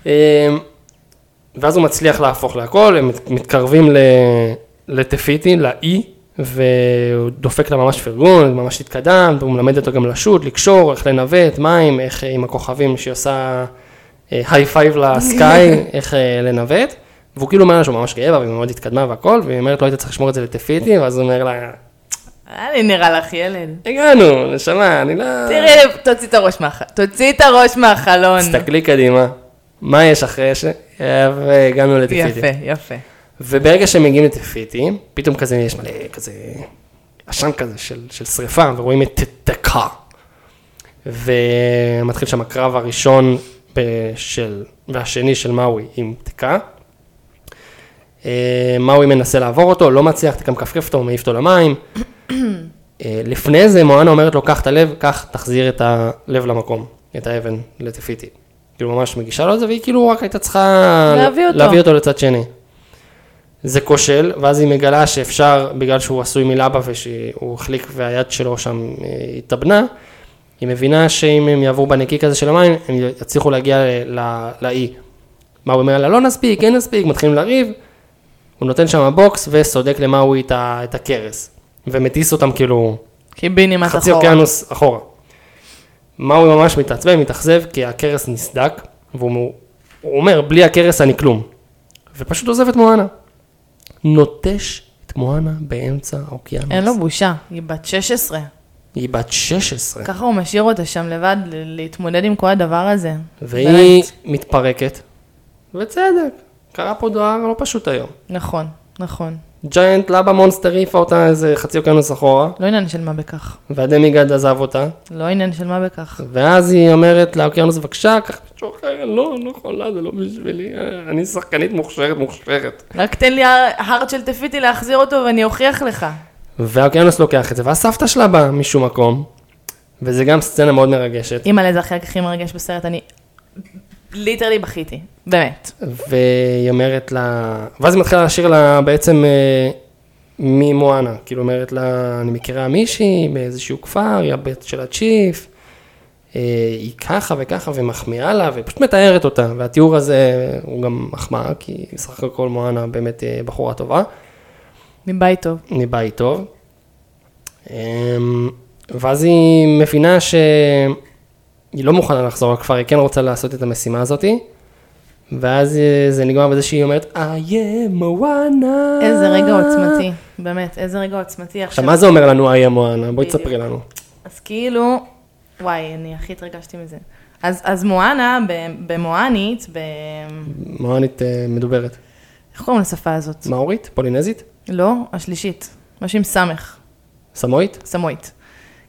אה. ואז הוא מצליח להפוך להכל, הם מת- מתקרבים ל- לטפיטי, לאי, והוא דופק לה ממש פרגון, ממש התקדם, והוא מלמד אותו גם לשוט, לקשור, איך לנווט, מים, איך אה, עם הכוכבים שהיא עושה high five ל sky, [laughs] איך אה, לנווט. והוא כאילו אומר לה שהוא ממש גאה בה, והיא מאוד התקדמה והכל, והיא אומרת לו, היית צריך לשמור את זה לטפיטי, ואז הוא אומר לה, היה לי נראה לך ילד. הגענו, נשמה, אני לא... תראי, תוציא את הראש מהחלון. תוציא את הראש מהחלון. תסתכלי קדימה, מה יש אחרי ש... והגענו לטפיטי. יפה, יפה. וברגע שהם מגיעים לטפיטי, פתאום כזה יש מלא כזה עשן כזה של, של שריפה, ורואים את תקה. ומתחיל שם הקרב הראשון של, והשני של מאוי עם תקה. אה, מאוי מנסה לעבור אותו, לא מצליח, תקה מכפכף אותו, מעיף אותו למים. אה, לפני זה מואנה אומרת לו, קח את הלב, קח, תחזיר את הלב למקום, את האבן לטפיטי. כאילו ממש מגישה לו את זה, והיא כאילו רק הייתה צריכה להביא אותו. להביא אותו לצד שני. זה כושל, ואז היא מגלה שאפשר, בגלל שהוא עשוי מלבה ושהוא החליק והיד שלו שם אה, התאבנה, היא מבינה שאם הם יעברו בנקיק הזה של המים, הם יצליחו להגיע לאי. מה הוא אומר לה, לא נספיק, כן נספיק, מתחילים לריב, הוא נותן שם בוקס וסודק למאווי את, ה- את הקרס, ומטיס אותם כאילו קיבינימט חצי אחורה. אוקיינוס אחורה. מאווי ממש מתעצבן, מתאכזב, כי הקרס נסדק, והוא הוא אומר, בלי הקרס אני כלום. ופשוט עוזב את מואנה. נוטש את מואנה באמצע האוקיינוס. אין לו בושה, היא בת 16. היא בת 16, ככה הוא משאיר אותה שם לבד להתמודד עם כל הדבר הזה. והיא באמת. מתפרקת, ובצדק, קרה פה דבר לא פשוט היום. נכון, נכון. ג'יינט לבה מונסטר העיפה אותה איזה חצי אוקיינוס אחורה, לא עניין של מה בכך. והדמיגד עזב אותה, לא עניין של מה בכך. ואז היא אומרת לאוקיינוס, בבקשה, קח מישהו אחר, לא, לא יכולה, זה לא בשבילי, אני שחקנית מוכשרת, מוכשרת. רק תן לי הארד של תפיתי להחזיר אותו ואני אוכיח לך. והאוקיינוס לוקח את זה, והסבתא שלה באה משום מקום, וזה גם סצנה מאוד מרגשת, אימא'לה זה החלק הכי מרגש בסרט, אני ליטרלי בכיתי, באמת. והיא אומרת לה, ואז היא מתחילה לשיר לה בעצם אה, ממואנה, כאילו אומרת לה, אני מכירה מישהי באיזשהו כפר, היא הבת של הצ'יף, אה, היא ככה וככה ומחמיאה לה, ופשוט מתארת אותה, והתיאור הזה הוא גם מחמאה, כי בסך הכל מואנה באמת אה, בחורה טובה. מבית טוב. מבית טוב. אמ, ואז היא מבינה שהיא לא מוכנה לחזור לכפר, היא כן רוצה לעשות את המשימה הזאתי. ואז אה, זה נגמר בזה שהיא אומרת, I am Moana. איזה רגע עוצמתי, באמת, איזה רגע עוצמתי עכשיו, עכשיו. מה זה אומר לנו I am Moana? בואי. תספרי לנו. אז כאילו, וואי, אני הכי התרגשתי מזה. אז, אז מואנה, במואנית, ב... מואנית אה, מדוברת. איך קוראים לשפה הזאת? מאורית? פולינזית? לא, השלישית. משהו עם סמך, סמואית? סמואית.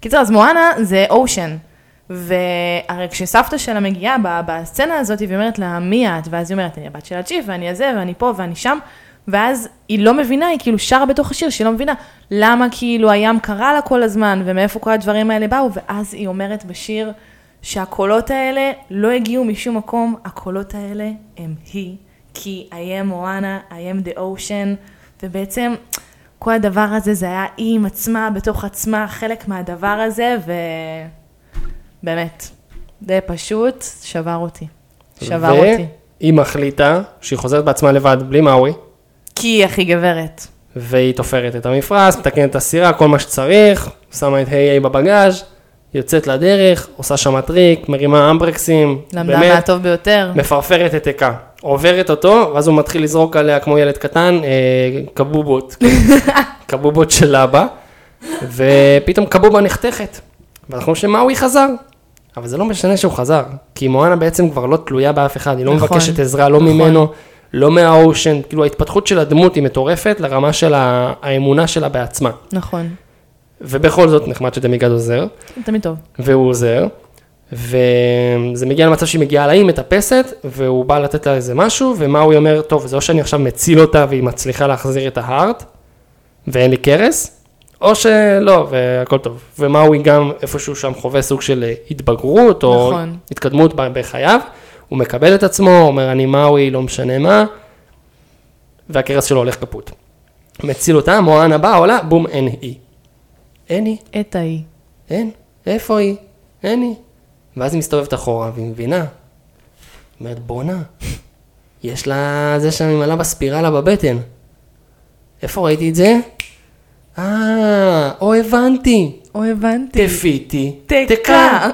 קיצר, אז מואנה זה אושן. והרי כשסבתא שלה מגיעה בסצנה הזאת, והיא אומרת לה, מי את? ואז היא אומרת, אני הבת של הצ'יף, ואני הזה, ואני פה, ואני שם. ואז היא לא מבינה, היא כאילו שרה בתוך השיר, שהיא לא מבינה למה כאילו הים קרא לה כל הזמן, ומאיפה כל הדברים האלה באו, ואז היא אומרת בשיר שהקולות האלה לא הגיעו משום מקום, הקולות האלה הם היא, כי I am Moana, I am the ocean, ובעצם כל הדבר הזה זה היה היא עם עצמה, בתוך עצמה, חלק מהדבר הזה, ובאמת, זה פשוט שבר אותי. שבר אותי. והיא מחליטה שהיא חוזרת בעצמה לבד, בלי מאורי. כי היא הכי גברת. והיא תופרת את המפרש, מתקנת את הסירה, כל מה שצריך, שמה את היי בבגאז', יוצאת לדרך, עושה שם טריק, מרימה אמברקסים, למדה מהטוב ביותר. מפרפרת את תקה, עוברת אותו, ואז הוא מתחיל לזרוק עליה כמו ילד קטן, אה, קבובות, [laughs] קבובות של אבא, ופתאום קבובה נחתכת, ואנחנו רואים שמאוי חזר, אבל זה לא משנה שהוא חזר, כי מואנה בעצם כבר לא תלויה באף אחד, היא לא נכון, מבקשת עזרה, לא נכון. ממנו, לא מה ocean, כאילו ההתפתחות של הדמות היא מטורפת לרמה של האמונה שלה בעצמה, נכון, ובכל זאת נחמד שדמיגד עוזר. תמיד טוב. והוא עוזר, וזה מגיע למצב שהיא מגיעה לאי, מטפסת, והוא בא לתת לה איזה משהו, ומאוי אומר, טוב, זה או שאני עכשיו מציל אותה והיא מצליחה להחזיר את ההארט, ואין לי קרס, או שלא, והכל טוב. ומאוי גם איפשהו שם חווה סוג של אה, התבגרות, או נכון. התקדמות בחייו, הוא מקבל את עצמו, אומר, אני מאוי, לא משנה מה, והקרס שלו הולך כפות. מציל אותה, מואנה באה, עולה, בום, אין היא. אין היא, את ההיא. אין, איפה היא? אין היא. ואז היא מסתובבת אחורה והיא מבינה. אומרת, בואנה, יש לה זה שם ממלאה בספירלה בבטן. איפה ראיתי את זה? אה, או הבנתי. או הבנתי. תפיתי. תקע.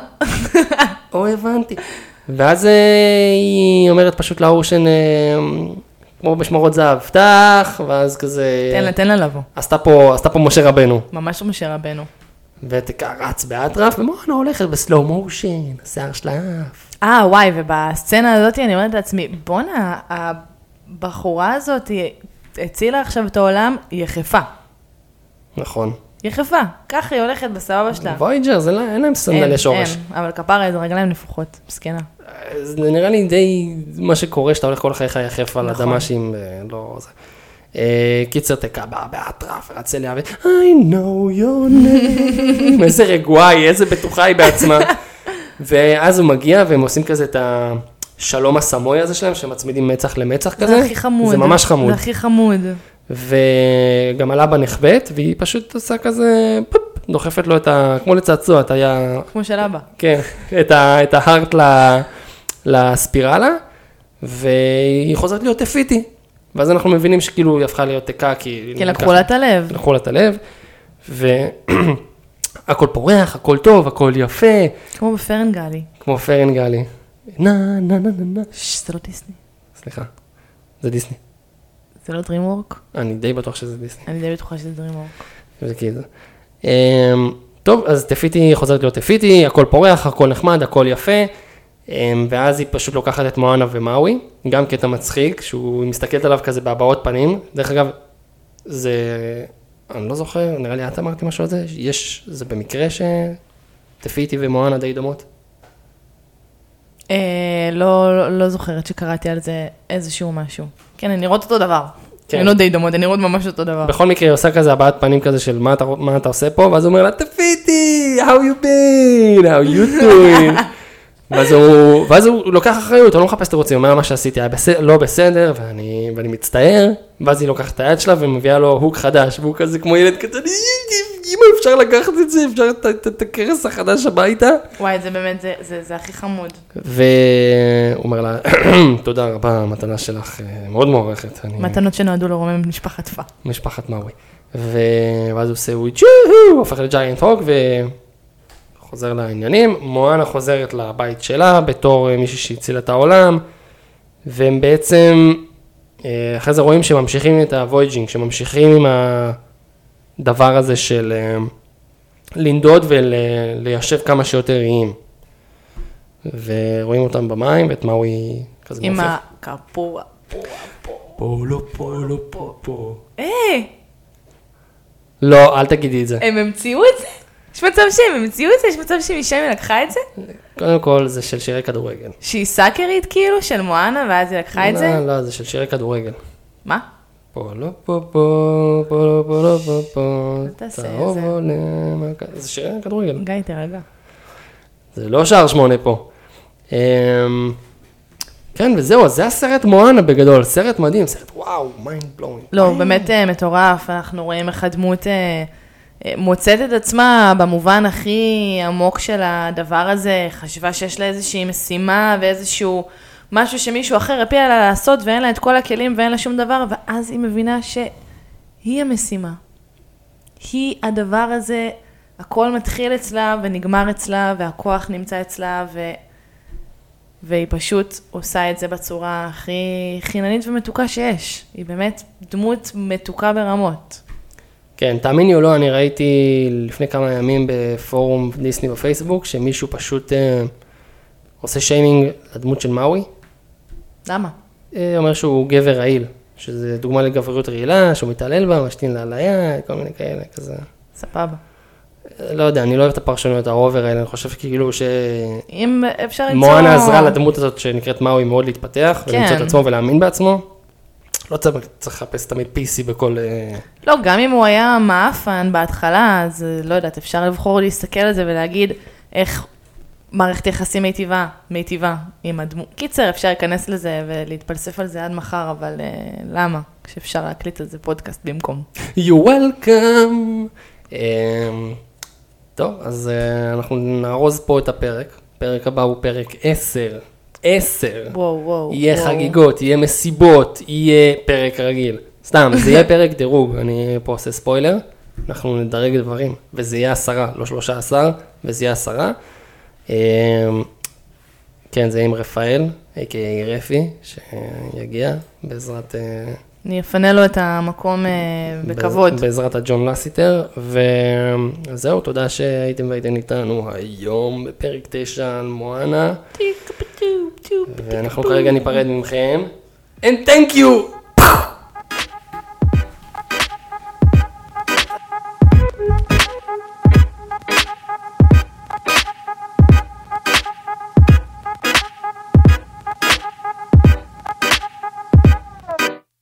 או הבנתי. ואז אה, היא אומרת פשוט לאורשן, אה, כמו בשמרות זהב, פתח, ואז כזה... תן לה, תן לה לבוא. עשתה פה, עשתה פה משה רבנו. ממש משה רבנו. ותקע רץ באטרף, ומואנה הולכת בסלואו מושן, השיער שלה עף. אה, וואי, ובסצנה הזאת אני אומרת לעצמי, בואנה, הבחורה הזאת הצילה עכשיו את העולם, היא יחפה. נכון. יחפה. ככה היא הולכת בסבבה שלה. וויג'ר, זה לא- אין להם סנדלי שורש. אין, אבל כפרה, זה רגליים נפוחות, מסכנה. זה נראה לי די מה שקורה, שאתה הולך כל חייך יחף על נכון. הדמ"שים, לא זה. אה, קיצר תקע באה באטרף, אליה ו... I know your name. [laughs] איזה רגועה היא, איזה בטוחה היא בעצמה. [laughs] ואז הוא מגיע והם עושים כזה את השלום הסמוי הזה שלהם, שמצמידים מצח למצח כזה. זה הכי חמוד. זה ממש חמוד. זה הכי חמוד. וגם הלבה נחבאת, והיא פשוט עושה כזה, פופ, דוחפת לו את ה... כמו לצעצוע, את היה... כמו של אבא. כן, את, ה, את ההארט ל, לספירלה, והיא חוזרת להיות תפיתי. ואז אנחנו מבינים שכאילו היא הפכה להיות תקה, כי... כי לקחו לה את הלב. לקחו לה את הלב, והכל [clears throat] פורח, הכל טוב, הכל יפה, כמו בפרנגלי. כמו פרנגלי. נה, נה, נה, נה, נה. זה לא דיסני. סליחה, זה דיסני. זה לא DreamWork? אני די בטוח שזה דיסני. אני די בטוחה שזה DreamWork. זה כאילו. אמ, טוב, אז תפיתי חוזרת להיות תפיתי, הכל פורח, הכל נחמד, הכל יפה. אמ, ואז היא פשוט לוקחת את מואנה ומאווי, גם קטע מצחיק, שהוא מסתכלת עליו כזה בהבעות פנים. דרך אגב, זה, אני לא זוכר, נראה לי את אמרתי משהו על זה, יש, זה במקרה שתפיתי ומואנה די דומות. אה, לא, לא, זוכרת שקראתי על זה איזשהו משהו. כן, הן נראות אותו דבר. כן. הן לא די דומות, הן נראות ממש אותו דבר. בכל מקרה היא עושה כזה הבעת פנים כזה של מה אתה, מה אתה עושה פה, ואז הוא אומר לה, תפיתי, how you been, how you doing. [laughs] ואז הוא, ואז הוא לוקח אחריות, הוא לא מחפש תירוצים, הוא אומר מה שעשיתי היה בסדר, לא בסדר, ואני, ואני מצטער, ואז היא לוקחת את היד שלה ומביאה לו הוק חדש, והוא כזה כמו ילד קטן, אמא אפשר לקחת את זה, אפשר את- הכרס החדש הביתה. וואי, זה באמת, זה, זה, זה הכי חמוד. והוא אומר לה, [clears throat] תודה רבה, המתנה שלך אה, מאוד מוערכת. אני- מתנות שנועדו לרומם משפחת פא. משפחת מאווי. ו- ואז הוא עושה וויצ'ו, הוא הופך ל giant hawk וחוזר לעניינים. מואנה חוזרת לבית שלה בתור אה, מישהי שהצילה את העולם, והם בעצם, אה, אחרי זה רואים שממשיכים את ה voyaging, שממשיכים עם הדבר הזה של אה, לנדוד וליישב כמה שיותר איים. ורואים אותם במים, ואת מאווי כזה עם מופך. הקרפוע. פולו פולו פו פו. היי, לא, אל תגידי את זה. הם המציאו את זה? יש מצב שהם המציאו את זה? יש מצב שמשם היא לקחה את זה? קודם כל זה של שירי כדורגל. שהיא סאקרית כאילו, של מואנה, ואז היא לקחה את זה? לא, לא, זה של שירי כדורגל. מה? פה לא פה פה, פה לא פה לא פה פה, זה שירי כדורגל. גיא, תירגע. זה לא שער שמונה פה. אמ, כן, וזהו, אז זה הסרט מואנה בגדול, סרט מדהים, סרט וואו, mind blowing. לא, הוא באמת אה, מטורף, אנחנו רואים איך הדמות אה, אה, מוצאת את עצמה במובן הכי עמוק של הדבר הזה, חשבה שיש לה איזושהי משימה ואיזשהו משהו שמישהו אחר הפיל לה לעשות ואין לה את כל הכלים ואין לה שום דבר, ואז היא מבינה שהיא המשימה. היא הדבר הזה, הכל מתחיל אצלה ונגמר אצלה והכוח נמצא אצלה ו... והיא פשוט עושה את זה בצורה הכי חיננית ומתוקה שיש. היא באמת דמות מתוקה ברמות. כן, תאמיני או לא, אני ראיתי לפני כמה ימים בפורום דיסני בפייסבוק, שמישהו פשוט אה, עושה שיימינג לדמות של מאווי. למה? אה, אומר שהוא גבר רעיל, שזה דוגמה לגבריות רעילה, שהוא מתעלל בה, משתין לה על היד, כל מיני כאלה, כזה. סבבה. לא יודע, אני לא אוהב את הפרשנויות ה over האלה, אני חושב כאילו אם אפשר למצוא... שמואנה עזרה לדמות הזאת שנקראת מאווי מאוד להתפתח, כן. ולמצוא את עצמו ולהאמין בעצמו. לא צריך צריך לחפש תמיד PC בכל... אה, לא, גם אם הוא היה מעפן בהתחלה, אז אה, לא יודעת, אפשר לבחור להסתכל על זה ולהגיד איך מערכת יחסים מיטיבה, מיטיבה עם הדמות. קיצר, אפשר להיכנס לזה ולהתפלסף על זה עד מחר, אבל uh, למה? כשאפשר להקליט על זה פודקאסט במקום. You welcome אמ, טוב, אז אה, אנחנו נארוז פה את הפרק. הפרק הבא הוא פרק 10. 10. וואו, וואו. יהיה וואו. חגיגות, יהיה מסיבות, יהיה פרק רגיל. סתם, זה יהיה פרק דירוג, אני פה עושה ספוילר. אנחנו נדרג דברים, וזה יהיה עשרה, לא שלושה עשר, וזה יהיה עשרה. אמ, כן, זה עם רפאל, a.k.a רפי, שיגיע בעזרת... אה, אני אפנה לו את המקום אה, בכבוד. בעזרת הג'ון לסיטר, וזהו, תודה שהייתם והייתם איתנו היום בפרק 9 על מואנה, ואנחנו כרגע ניפרד מכם. And thank you!